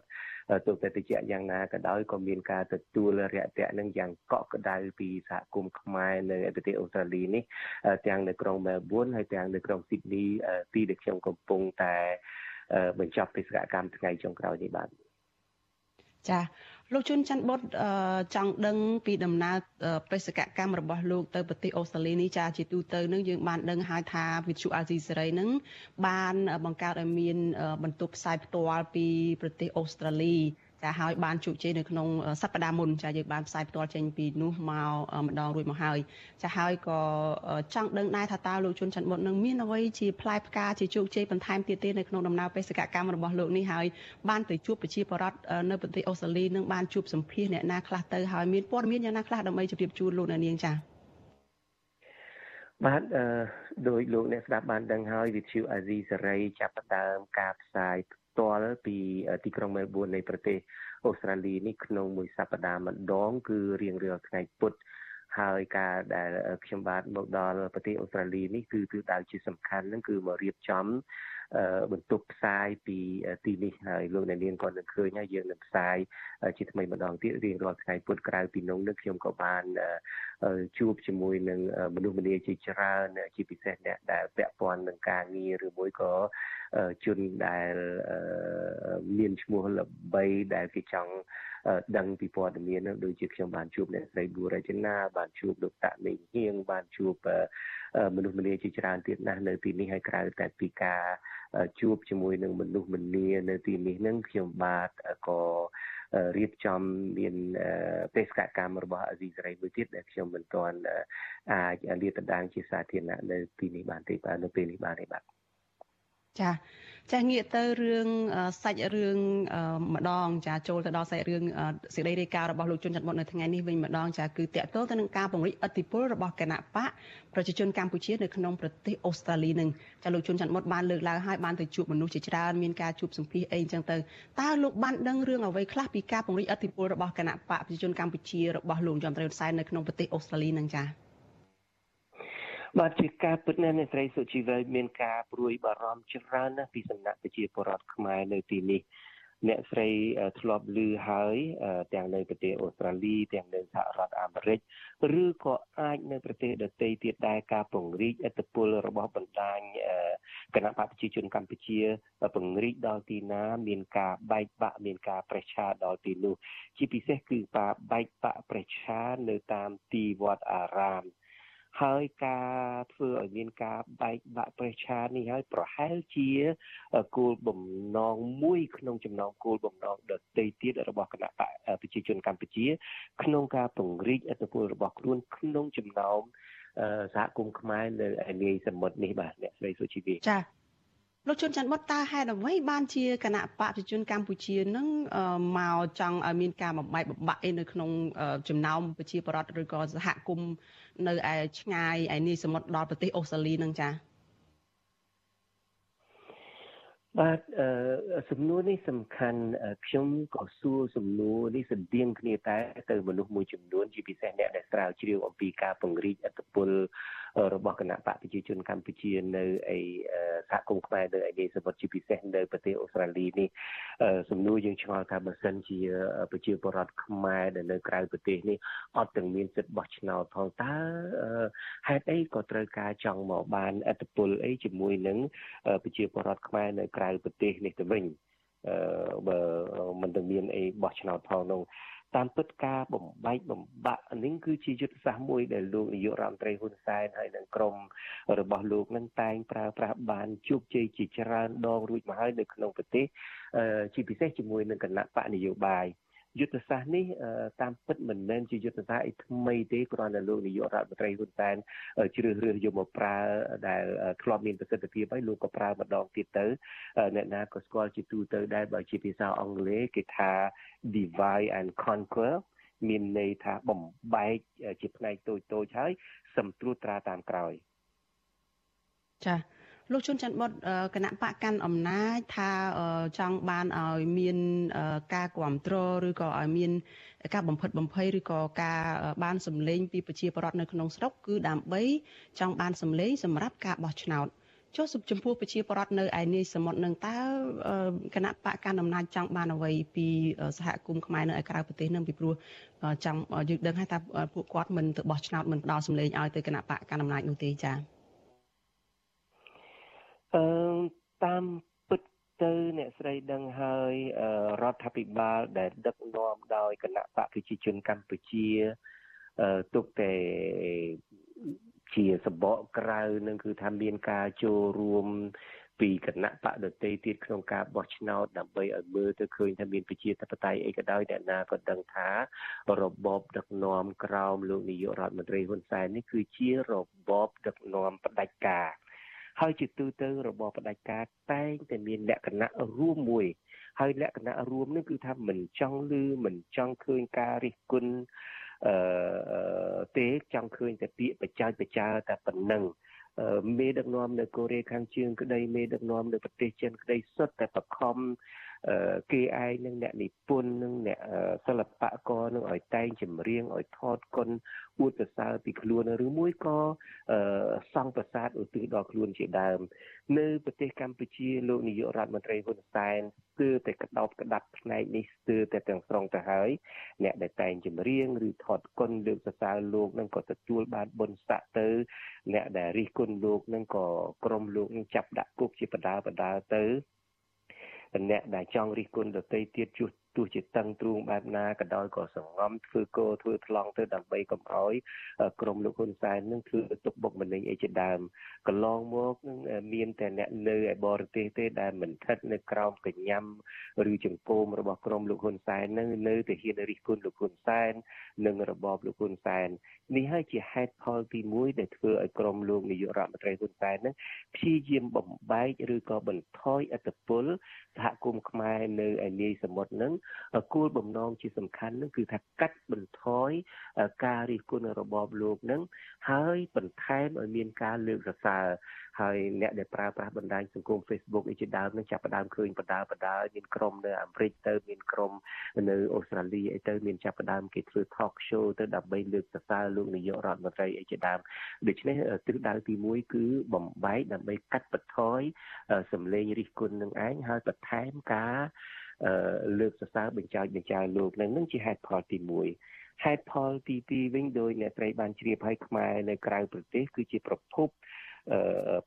ទោះតែតិចយ៉ាងណាក៏ដោយក៏មានការទទួលរាក់ទាក់នឹងយ៉ាងកក់ក្ដៅពីសហគមន៍ខ្មែរនៅប្រទេសអូស្ត្រាលីនេះទាំងនៅក្រុងមែលប៊នហើយទាំងនៅក្រុងស៊ីដនីទីដែលខ្ញុំកំពុងតែបញ្ចប់បេសកកម្មថ្ងៃចុងក្រោយនេះបាទ ចាលោកជុនច័ន្ទបុតចង់ដឹងពីដំណើរបេសកកម្មរបស់លោកទៅប្រទេសអូស្ត្រាលីនេះចាជាទូទៅនឹងយើងបានដឹងហើយថាវិទ្យុអាស៊ីសេរីនឹងបានបង្កើតឲ្យមានបន្ទប់ផ្សាយផ្ទាល់ពីប្រទេសអូស្ត្រាលី ចាហើយបានជោគជ័យនៅក្នុងសប្តាហ៍មុនចាយើងបានផ្សាយផ្ទាល់ចេញពីនោះមកម្ដងរួចមកហើយចាហើយក៏ចង់ដឹងដែរថាតើលោកជុនច័ន្ទមុតនឹងមានអ្វីជាផ្លែផ្កាជាជោគជ័យបន្ថែមទៀតទេនៅក្នុងដំណើរបេសកកម្មរបស់លោកនេះហើយបានទៅជួបប្រជាពលរដ្ឋនៅប្រទេសអូស្ត្រាលីនឹងបានជួបសម្ភាសអ្នកណាខ្លះទៅហើយមានព័ត៌មានយ៉ាងណាខ្លះដើម្បីជម្រាបជូនលោកអ្នកនាងចា៎បាទអឺដោយលោកអ្នកស្ដាប់បានដឹងហើយវិទ្យុអាស៊ីសេរីចាប់ផ្ដើមការផ្សាយទាល់ពីទីក្រុងមែលប៊ននៃប្រទេសអូស្ត្រាលីនេះក្នុងមួយសប្តាហ៍ម្ដង គឺរៀងរាល់ថ្ងៃពុធហើយការដែលខ្ញុំបាទមកដល់ប្រទេសអូស្ត្រាលីនេះគឺទិសដៅជាសំខាន់ហ្នឹងគឺមករៀបចំ បន្ទប់ផ្សាយពីទីនេះហើយលោកអ្នកនាងក៏នឹងឃើញហើយយើងនឹងផ្សាយជាថ្មីម្ដងទៀតរៀងរាល់ថ្ងៃពុធក្រៅពីនោះនឹងខ្ញុំក៏បានជួបជាមួយនឹងមនុស្សម្នាជាច្រើនជាពិសេសអ្នកដែលពាក់ព័ន្ធនឹងការងារឬមួយក៏ជនដែលមានឈ្មោះល្បីដែលគេចង់ដឹងពីព័ត៌មាននោះដូចជាខ្ញុំបានជួបអ្នកស្រីប៊ូរ៉ាជណាបានជួបលោកតាមេងហៀងបានជួបមនុស្សម្នាជាច្រើនទៀតណាស់នៅទីនេះហើយក្រៅតែពីការជួបជាមួយនឹងមនុស្សម្នានៅទីនេះនឹងខ្ញុំបាទក៏រៀបចំមានបេសកកម្មរបស់អាស៊ីសេរីមួយទៀតដែលខ្ញុំមិនទាន់អាចលាតត្រដាងជាសាធារណៈនៅទីនេះបានទេបាទនៅពេលនេះបានទេបាទចា ចាងាកទៅរឿងសាច់រឿងម្ដងចាចូលទៅដល់សាច់រឿងសេចក្តីរាយការណ៍របស់លោកជុនច័ន្ទមុតនៅថ្ងៃនេះវិញម្ដងចាគឺតកតងទៅនឹងការពង្រីកអធិបុលរបស់គណៈបកប្រជាជនកម្ពុជានៅក្នុងប្រទេសអូស្ត្រាលីនឹងចាលោកជុនច័ន្ទមុតបានលើកឡើងហើយបានទៅជួបមនុស្សជាច្រើនមានការជួបសម្ភាសអីអញ្ចឹងទៅតើលោកបានដឹងរឿងអ្វីខ្លះពីការពង្រីកអធិបុលរបស់គណៈបកប្រជាជនកម្ពុជារបស់លោកចំត្រៃហ៊ុនសែននៅក្នុងប្រទេសអូស្ត្រាលីនឹងចា បាទជាការពិតណាស់អ្នកស្រីសុជីវ័យមានការព្រួយបារម្ភច្រើនណាស់ពីសំណាក់ប្រជាពលរដ្ឋខ្មែរនៅទីនេះអ្នកស្រីធ្លាប់ឮហើយទាំងនៅប្រទេសអូស្ត្រាលីទាំងនៅសហរដ្ឋអាមេរិកឬក៏អាចនៅប្រទេសដទៃទៀតដែរការពង្រីកឥទ្ធិពលរបស់បណ្ដាញគណៈបកប្រជាជនកម្ពុជាពង្រីកដល់ទីណា មានការបែកបាក់មានការប្រេះឆាដល់ទីនោះជាពិសេសគឺការបែកបាក់ប្រេះឆានៅតាមទីវត្តអារាម ហើយការធ្វើឲ្យមានការបែកបាក់ប្រេះឆានេះហើយប្រហែលជាគោលបំណងមួយក្នុងចំណោមគោលបំណងដទៃទៀតរបស់គណៈបកប្រជាជនកម្ពុជា ក្នុងការពង្រីកអធិបតេយ្យរបស់ខ្លួនក្នុងចំណោមសហគមន៍ខ្មែរនៅឯនាយសមុទ្រនេះបាទអ្នកស្រីសុជីវីចាលោកជុនច័ន្ទបុតតើហេតុអ្វីបានជាគណៈបកប្រជាជនកម្ពុជានឹងមកចង់ឲ្យមានការបំបែកបំបាក់អីនៅក្នុងចំណោមប្រជាពលរដ្ឋឬក៏សហគមន៍ នៅឯឆ្ងាយឯនេះសមុទ្រដល់ប្រទេសអូស្ត្រាលីនឹងចា បាទអឺសំណួរនេះសំខាន់ខ្ញុំក៏សួរសំណួរនេះស្តៀងគ្នាតែទៅមនុស្សមួយចំនួនជាពិសេសអ្នកដែលស្រាវជ្រាវអំពីការពង្រីកអធិបុលរបស់គណៈបកប្រជាជនកម្ពុជានៅឯសហគមន៍ខ្មែរនៅឯនេះសមុទ្រជាពិសេសនៅប្រទេសអូស្ត្រាលីនេះសំណួរយើងឆ្ងល់ថាបើសិនជាប្រជាពលរដ្ឋខ្មែរដែលនៅក្រៅប្រទេសនេះអត់ទាំងមានសិទ្ធិបោះឆ្នោតផងតើហេតុអីក៏ត្រូវការចង់មកបានអធិបុលអីជាមួយនឹងប្រជាពលរដ្ឋខ្មែរនៅក្រៅប្រទេសនេះទៅវិញអឺបើមិនទៅមានអីបោះឆ្នោតផងនោះតាមពិតការបំបែកបំបាក់នេះគឺជាយុទ្ធសាស្ត្រមួយដែលលោកនាយករដ្ឋមន្ត្រីហ៊ុនសែនហើយនិងក្រុមរបស់លោកនឹងតែងប្រើប្រាស់បានជោគជ័យជាច្រើនដងរួចមកហើយនៅក្នុងប្រទេសជាពិសេសជាមួយនឹងគណៈបកនយោបាយ យុទ្ធសាស្ត្រនេះតាមពិតមិនមែនជាយុទ្ធសាស្ត្រអីថ្មីទេគ្រាន់តែលោកនាយករដ្ឋមន្ត្រីហ៊ុនសែនជ្រើសរើសយកមកប្រើដែលធ្លាប់មានប្រសិទ្ធភាពហើយលោកក៏ប្រើម្ដងទៀតទៅអ្នកណាក៏ស្គាល់ជាទូទៅដែរបើជាភាសាអង់គ្លេសគេថា divide and conquer មានន័យថាបំបែកជាផ្នែកតូចតូចហើយសង្ត្រួតត្រាតាមក្រោយចា៎ លោកជុនច័ន្ទបុតគណៈបកកាន់អំណាចថាចង់បានឲ្យមានការគ្រប់គ្រងឬក៏ឲ្យមានការបំផិតបំភ័យឬក៏ការបានសម្លេងពីប្រជាពលរដ្ឋនៅក្នុងស្រុកគឺដើម្បីចង់បានសម្លេងសម្រាប់ការបោះឆ្នោតចុះចំពោះប្រជាពលរដ្ឋនៅឯនេះសមុទ្រនឹងតើគណៈបកកាន់អំណាចចង់បានអ្វីពីសហគមន៍ខ្មែរនៅឯក្រៅប្រទេសនឹងពីព្រោះចង់យើងដឹងហើយថាពួកគាត់មិនទៅបោះឆ្នោតមិនផ្ដល់សម្លេងឲ្យទៅគណៈបកកាន់អំណាចនោះទេចា៎ អឺតាមពិតទៅអ្នកស្រីដឹងហើយរដ្ឋាភិបាលដែលដឹកនាំដោយគណៈបកប្រជាជនកម្ពុជាអឺទុកតែជាសបកក្រៅនឹងគឺថាមានការចូលរួមពីគណៈបកដតីទៀតក្នុងការបោះឆ្នោតដើម្បីឲ្យមើលទៅឃើញថាមានប្រជាធិបតេយ្យអីក៏ដោយអ្នកណាក៏ដឹងថារបបដឹកនាំក្រោមលោកនាយករដ្ឋមន្ត្រីហ៊ុនសែននេះគឺជារបបដឹកនាំផ្ដាច់ការ ហើយជាទូទៅរបបផ្ដាច់ការតែងតែមានលក្ខណៈរួមមួយ ហើយលក្ខណៈរួមនេះគឺថាមិនចង់លឺមិនចង់ឃើញការរិះគន់អឺទេចង់ឃើញតែពាក្យបច្ចាយបច្ចាតែប៉ុណ្ណឹងមេដឹកនាំនៅកូរ៉េខាងជើងក្តីមេដឹកនាំនៅប្រទេសចិនក្តីសុទ្ធតែបខំ គេឯងនឹងអ្នកនិពន្ធនឹងអ្នកសិល្បករនឹងឲ្យតែងចម្រៀងឲ្យថតគុណអួតសរសើរពីខ្លួនឬមួយក៏សង់ប្រាសាទឧទ្ទិសដល់ខ្លួនជាដើម នៅប្រទេសកម្ពុជាលោកនាយករដ្ឋមន្ត្រីហ៊ុនសែនស្ទើរតែក្តោបក្តាប់ផ្នែកនេះស្ទើរតែទាំងស្រុងទៅហើយអ្នកដែលតែងចម្រៀងឬថតគុណលើកសរសើរលោកនឹងក៏ទទួលបានបុណ្យស័ក្តិទៅ អ្នកដែលរិះគន់លោកនឹងក៏ក្រុមលោកនឹងចាប់ដាក់គុកជាបដាបដាទៅ អ្នកដែលចង់រិះគន់ដទៃទៀតជួស ទោះជាតឹងទ្រូងបែបណាក៏ដោយក៏សង្ងំធ្វើគោធ្វើថ្លង់ទៅដើម្បីកុំឲ្យក្រមលោកហ៊ុនសែននឹងធ្វើទុកបុកម្នេញអីជាដើមកន្លងមកនឹងមានតែអ្នកនៅឯបរទេសទេដែលមិនស្ថិតនៅក្រោមកញ្ញាំឬចង្គមរបស់ក្រមលោកហ៊ុនសែននឹងនៅតែហ៊ានរិះគន់លោកហ៊ុនសែននិងរបបលោកហ៊ុនសែននេះហើយជាហេតុផលទី1ដែលធ្វើឲ្យក្រមលោកនាយករដ្ឋមន្ត្រីហ៊ុនសែននឹងព្យាយាមបំបែកឬក៏បន្ថយអធិបុលសហគមន៍ខ្មែរនៅឯនាយសមុទ្រនឹងគោលបំណងជាសំខាន់នឹងគឺថាកាត់បន្ថយការរិះគន់របបលោកនឹងហើយបន្ថែមឲ្យមានការលើកសរសើរហើយអ្នកដែលប្រើប្រាស់បណ្ដាញសង្គម Facebook អីជាដើមនឹងចាប់ផ្ដើមឃើញបដាបដាមានក្រុមនៅអាមេរិកទៅមានក្រុមនៅអូស្ត្រាលីអីទៅមានចាប់ផ្ដើមគេធ្វើ talk show ទៅដើម្បីលើកសរសើរលោកនាយករដ្ឋមន្ត្រីអីជាដើមដូច្នេះទិសដៅទី1គឺបំបែកដើម្បីកាត់បន្ថយសម្លេងរិះគន់នឹងឯងហើយបន្ថែមការ លើកសរសើរបញ្ចោចបញ្ចើលោកនឹងនឹងជាហេតុផលទី1ហេតុផលទី2វិញដោយអ្នកត្រីបានជ្រាបឲ្យខ្មែរនៅក្រៅប្រទេសគឺជាប្រភព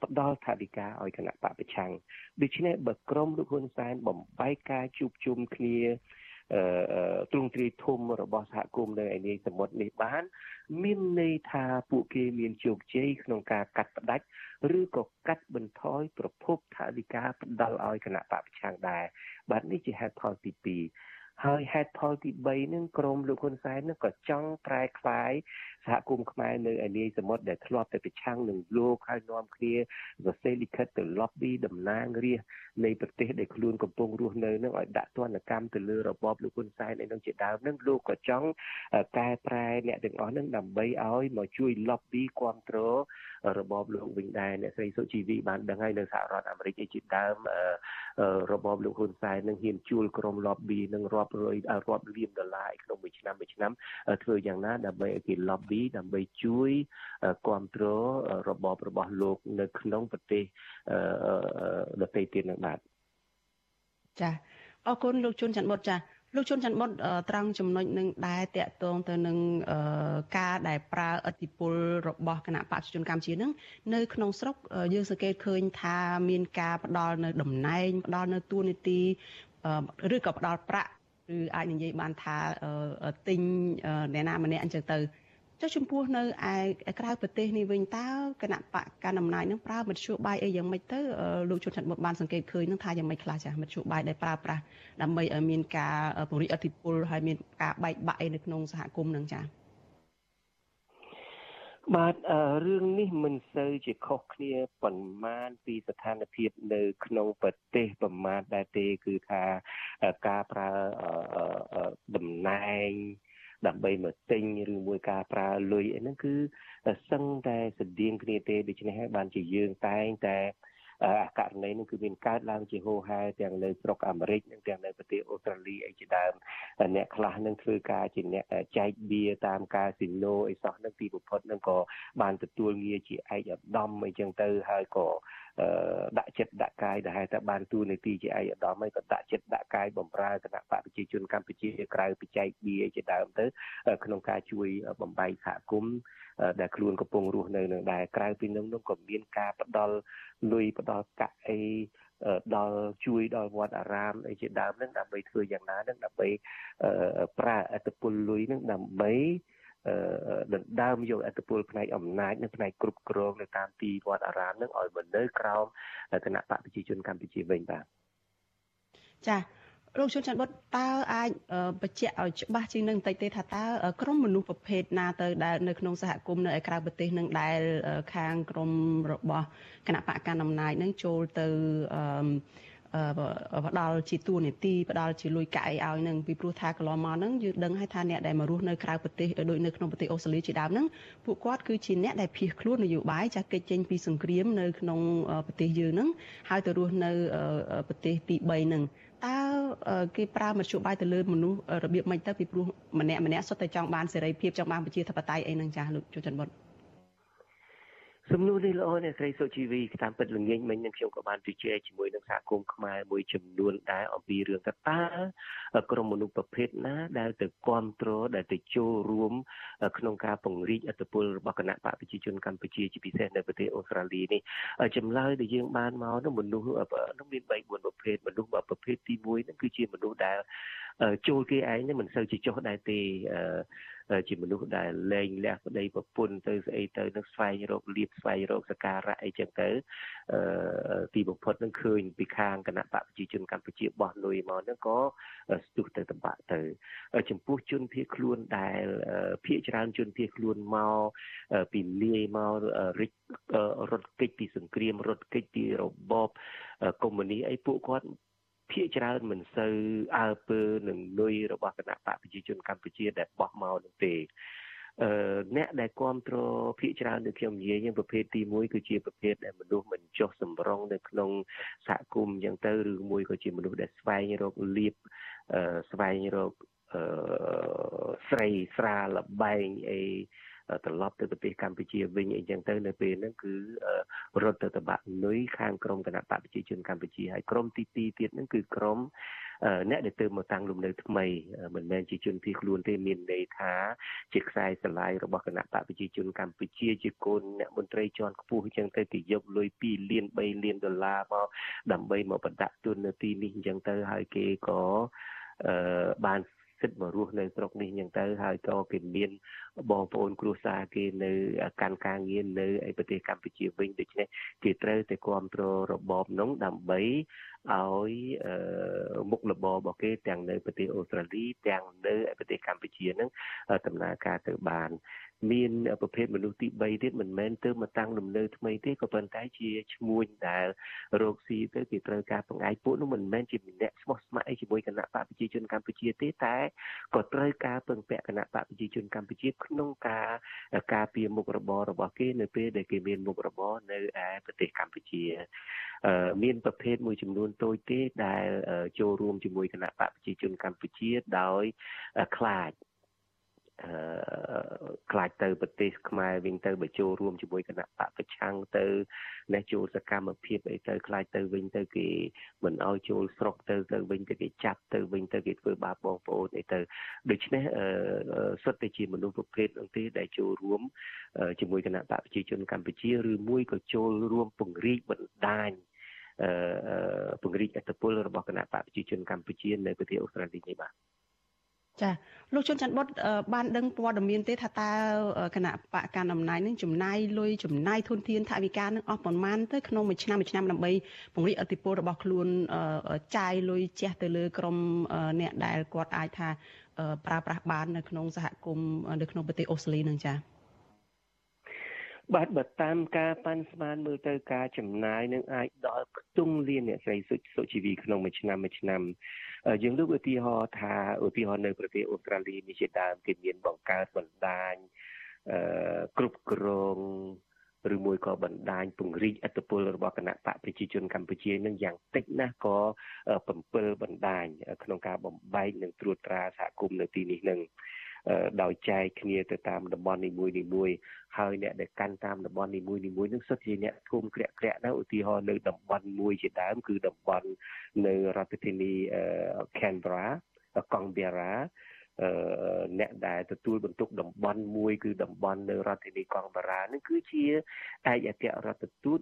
ផ្ដល់ថាវិការឲ្យគណៈបពប្រឆាំងដូច្នេះបើក្រមលោកហ៊ុនសែនបំបែកការជួបជុំគ្នាអឺ ទ្រង់ទ្រាយធំរបស់សហគមន៍នៅឯនាយសមុទ្រនេះបាន មានន័យថាពួកគេមានជោគជ័យក្នុងការកាត់ផ្ដាច់ឬក៏កាត់បន្ថយប្រភពថាវិការផ្ដាល់ឲ្យគណៈបពប្រឆាំងដែរបាទនេះជាហេតុផលទី2 ហើយហេតុផលទី3នឹងក្រមលោកហ៊ុនសែននឹងក៏ចង់ប្រែក្លាយសហគមន៍ខ្មែរនៅឯនាយសមុទ្រដែលធ្លាប់តែប្រឆាំងនឹងលោកហើយនាំគ្នាសរសេរលិខិតទៅ lobby តំណាងរាស្ត្រនៃប្រទេសដែលខ្លួនកំពុងរស់នៅនឹងឲ្យដាក់ទណ្ឌកម្មទៅលើរបបលោកហ៊ុនសែនឯនោះជាដើមនឹងលោកក៏ចង់កែប្រែអ្នកទាំងអស់នឹងដើម្បីឲ្យមកជួយ lobby គ្រប់គ្រងរបបលោកវិញដែរអ្នកស្រីសុជីវីបានដឹងហើយនៅសហរដ្ឋអាមេរិកឯជាដើមរបបលោកហ៊ុនសែននឹងហ៊ានជួលក្រុម lobby នឹងរាប់រយរាប់លានដុល្លារក្នុងមួយឆ្នាំមួយឆ្នាំធ្វើយ៉ាងណាដើម្បីឲ្យគេ lobby ដើម្បីជួយគ្រប់គ្រងរបបរបស់លោកនៅក្នុងប្រទេសដទៃទៀតនឹងបាទចាអរគុណលោកជួនច័ន្ទបុតចាលោកជួនច័ន្ទបុតត្រង់ចំណុចនឹងដែរតកតងទៅនឹងការដែលប្រើអធិបុលរបស់គណៈបព្វជិជនកម្ពុជានឹងនៅក្នុងស្រុកយើងសង្កេតឃើញថាមានការផ្ដល់នៅតំណែងផ្ដល់នៅទួនាទីឬក៏ផ្ដល់ប្រាក់ ឬអាចនិយាយបានថាទិញអ្នកណាម្នាក់អញ្ចឹងទៅចុះចំពោះនៅឯក្រៅប្រទេសនេះវិញតើគណៈបកកណ្ដាលអំណាចនឹងប្រើមធ្យោបាយអីយ៉ាងម៉េចទៅលោកជនចិត្តមកបានសង្កេតឃើញនឹងថាយ៉ាងម៉េចខ្លះចាមធ្យោបាយដែលប្រើប្រាស់ដើម្បីឲ្យមានការពង្រីកអធិបុលហើយមានការបែកបាក់អីនៅក្នុងសហគមន៍នឹងចា បាទរឿងនេះមិនសូវជាខុសគ្នាប៉ុន្មានពីស្ថានភាពនៅក្នុងប្រទេសប្រមាណដែរទេគឺថាការប្រើតំណែងដើម្បីមកទិញឬមួយការប្រើលុយអីហ្នឹងគឺសឹងតែស្តៀងគ្នាទេដូច្នេះហើយបានជាយើងតែងតែ អាករណីនេះគឺមានកើតឡើងជាហូរហែទាំងនៅស្រុកអាមេរិកនិងទាំងនៅប្រទេសអូស្ត្រាលីអីជាដើមអ្នកខ្លះនឹងធ្វើការជាអ្នកចែកបៀតាមកាស៊ីណូអីសោះនឹងទីបំផុតនឹងក៏បានទទួលងារជាឯកឧត្តមអីចឹងទៅហើយក៏ ដាក់ចិត្តដាក់កាយដែលហៅថាបានទូនាទីជាឯកឧត្តមហើយក៏ដាក់ចិត្តដាក់កាយបំរើគណៈបកប្រជាជនកម្ពុជាក្រៅពីចែកបៀជាដើមទៅ ក្នុងការជួយបំបែកសហគមន៍ដែលខ្លួនកំពុងរស់នៅនឹងដែរក្រៅពីនឹងនោះក៏មានការផ្ដល់លុយផ្ដល់កាក់អីដល់ជួយដល់វត្តអារាមអីជាដើមហ្នឹងដើម្បីធ្វើយ៉ាងណាហ្នឹងដើម្បីប្រើអត្តពលលុយហ្នឹងដើម្បី ដណ្ដើមយកអធិបុលផ្នែកអំណាចនិងផ្នែកគ្រប់គ្រងនៅតាមទីវត្តអារាមនឹងឲ្យមកនៅក្រោមគណៈបកប្រជាជនកម្ពុជាវិញបាទចាលោកជួនច័ន្ទបុតតើអាចបញ្ជាក់ឲ្យច្បាស់ជាងនឹងបន្តិចទេថាតើក្រុមមនុស្សប្រភេទណាទៅដែលនៅក្នុងសហគមន៍នៅឯក្រៅប្រទេសនឹងដែលខាងក្រុមរបស់គណៈបកកណ្ដាលអំណាចនឹងចូលទៅអឺ ផ្ដល់ជាទួនាទីផ្ដល់ជាលុយកាក់អីឲ្យនឹងពីព្រោះថាកន្លងមកហ្នឹងយើងដឹងហើយថាអ្នកដែលមករស់នៅក្រៅប្រទេសដូចនៅក្នុងប្រទេសអូស្ត្រាលីជាដើមហ្នឹងពួកគាត់គឺជាអ្នកដែលភៀសខ្លួននយោបាយចាស់កិច្ចចេញពីសង្គ្រាមនៅក្នុងប្រទេសយើងហ្នឹងហើយទៅរស់នៅប្រទេសទី3ហ្នឹងតើគេប្រើមធ្យោបាយទៅលើមនុស្សរបៀបម៉េចទៅពីព្រោះម្នាក់ម្នាក់សុទ្ធតែចង់បានសេរីភាពចង់បានប្រជាធិបតេយ្យអីហ្នឹងចាស់លោកជួចន្ទបុត្រ សំណួរនេះល្អអ្នកស្រីសុជីវីតាមពិតល្ងាចមិញនឹងខ្ញុំក៏បានជជែកជាមួយនឹងសហគមន៍ខ្មែរមួយចំនួនដែរអំពីរឿងថាតើក្រុមមនុស្សប្រភេទណាដែលទៅគ្រប់គ្រងដែលទៅចូលរួមក្នុងការពង្រីកអធិបុលរបស់គណៈបកប្រជាជនកម្ពុជាជាពិសេសនៅប្រទេសអូស្ត្រាលីនេះចម្លើយដែលយើងបានមកនោះមនុស្សនោះមាន3 4ប្រភេទមនុស្សប្រភេទទី1នោះគឺជាមនុស្សដែលចូលគេឯងនេះមិនសូវជាចុះដែរទេ ជាមនុស្សដែលលែងលះប្តីប្រពន្ធទៅស្អីទៅនឹងស្វែងរកលៀបស្វែងរកសការៈអីចឹងទៅទីបំផុតនឹងឃើញពីខាងគណៈបកប្រជាជនកម្ពុជាបោះលុយមកហ្នឹងក៏ស្ទុះទៅតម្បាក់ទៅ ចំពោះជនភៀសខ្លួនដែលភៀសច្រើនជនភៀសខ្លួនមកពីលាយមករត់រត់គេចពីសង្គ្រាមរត់គេចពីរបបកុម្មុយនីអីពួកគាត់ ភាគច្រើនមិនសូវអើពើនឹងលុយរបស់គណៈបកប្រជាជនកម្ពុជាដែលបោះមកនោះទេអឺអ្នកដែលគ្រប់គ្រងភាគច្រើនដូចខ្ញុំនិយាយប្រភេទទី1គឺជាប្រភេទដែលមនុស្សមិនចុះសម្រុងនៅក្នុងសហគមន៍អញ្ចឹងទៅឬមួយក៏ជាមនុស្សដែលស្វែងរកលៀបអឺស្វែងរកអឺស្រីស្រាលបែងអី ត្រឡប់ទៅប្រទេសកម្ពុជាវិញអីចឹងទៅនៅពេលហ្នឹងគឺរត់ទៅតបាក់នុយខាងក្រមគណៈបកប្រជាជនកម្ពុជាហើយក្រមទី2ទៀតហ្នឹងគឺក្រមអ្នកដែលទៅមកតាំងលំនៅថ្មីមិនមែនជាជនភៀសខ្លួនទេមានន័យថាជាខ្សែស្រឡាយរបស់គណៈបកប្រជាជនកម្ពុជាជាកូនអ្នកមន្ត្រីជាន់ខ្ពស់អញ្ចឹងទៅគេយកលុយ2លាន3លានដុល្លារមកដើម្បីមកបដាក់ទុននៅទីនេះអញ្ចឹងទៅហើយគេក៏អឺបាន សិទ្ធិមករស់នៅស្រុកនេះអញ្ចឹងទៅហើយក៏គេមានបងប្អូនគ្រួសារគេនៅកាន់ការងារនៅឯប្រទេសកម្ពុជាវិញដូច្នេះគេត្រូវតែគ្រប់គ្រងរបបនោះដើម្បី ឲ្យមុខរបររបស់គេទាំងនៅប្រទេសអូស្ត្រាលីទាំងនៅប្រទេសកម្ពុជានឹងដំណើរការទៅបានមានប្រភេទមនុស្សទី3ទៀតមិនមែនទៅមកតាំងលំនៅថ្មីទេក៏ប៉ុន្តែជាឈ្មួញដែលរោគស៊ីទៅគេត្រូវការបង្ហាញពួកនោះមិនមែនជាម្នាក់ស្មោះស្ម័គ្រអីជាមួយគណៈបកប្រជាជនកម្ពុជាទេតែក៏ត្រូវការពឹងពាក់គណៈបកប្រជាជនកម្ពុជាក្នុងការការពារមុខរបររបស់គេនៅពេលដែលគេមានមុខរបរនៅឯប្រទេសកម្ពុជាមានប្រភេទមួយចំនួនតូចទេដែលចូលរួមជាមួយគណៈបកប្រជាជនកម្ពុជាដោយខ្លាចអឺខ្លាចទៅប្រទេសខ្មែរវិញទៅបើចូលរួមជាមួយគណៈបកប្រឆាំងទៅណេះចូលសកម្មភាពអីទៅខ្លាចទៅវិញទៅគេមិនអោយចូលស្រុកទៅទៅវិញទៅគេចាប់ទៅវិញទៅគេធ្វើបាបបងប្អូនអីទៅដូច្នេះអឺសុទ្ធតែជាមនុស្សប្រភេទនោះទេដែលចូលរួមជាមួយគណៈបកប្រជាជនកម្ពុជាឬមួយក៏ចូលរួមពង្រីកបណ្ដាញអឺ ពង្រីកអធិបុលរបស់គណៈបកប្រជាជនកម្ពុជានៅប្រទេសអូស្ត្រាលីនេះបាទចាលោកជុនច័ន្ទបុតបានដឹងព័ត៌មានទេថាតើគណៈបកកណ្ដាលអំណាចនឹងចំណាយលុយចំណាយធនធានថវិកានឹងអស់ប្រមាណទៅក្នុងមួយឆ្នាំមួយឆ្នាំដើម្បីពង្រីកអធិបុលរបស់ខ្លួនចាយលុយជះទៅលើក្រុមអ្នកដែលគាត់អាចថាប្រើប្រាស់បាននៅក្នុងសហគមន៍នៅក្នុងប្រទេសអូស្ត្រាលីនឹងចា៎ បាទបើតាមការប៉ាន់ស្មានមើលទៅការចំណាយនឹងអាចដល់ខ្ទង់លានអ្នកស្រីសុជីវីក្នុងមួយឆ្នាំមួយឆ្នាំយើងលើកឧទាហរណ៍ថាឧទាហរណ៍នៅប្រទេសអូស្ត្រាលីនេះជាដើមគេមានបង្កើតបណ្ដាញអឺគ្រប់គ្រងឬមួយក៏បណ្ដាញពង្រីកអធិបុលរបស់គណៈបកប្រជាជនកម្ពុជានឹងយ៉ាងតិចណាស់ក៏7បណ្ដាញក្នុងការបំបែកនិងត្រួតត្រាសហគមន៍នៅទីនេះនឹង ដោយចែកគ្នាទៅតាមតំបន់នីមួយនីមួយហើយអ្នកដែលកាន់តាមតំបន់នីមួយនីមួយនឹងសុទ្ធជាអ្នកធំក្រាក់ក្រាក់ដែរឧទាហរណ៍នៅតំបន់មួយជាដើមគឺតំបន់នៅរដ្ឋធានី Canberra កង់បេរ៉ា អ្នកដែលទទួលបន្ទុកតំបន់មួយគឺតំបន់នៅរដ្ឋធានីកងបារានឹងគឺជាឯកអគ្គរដ្ឋទូត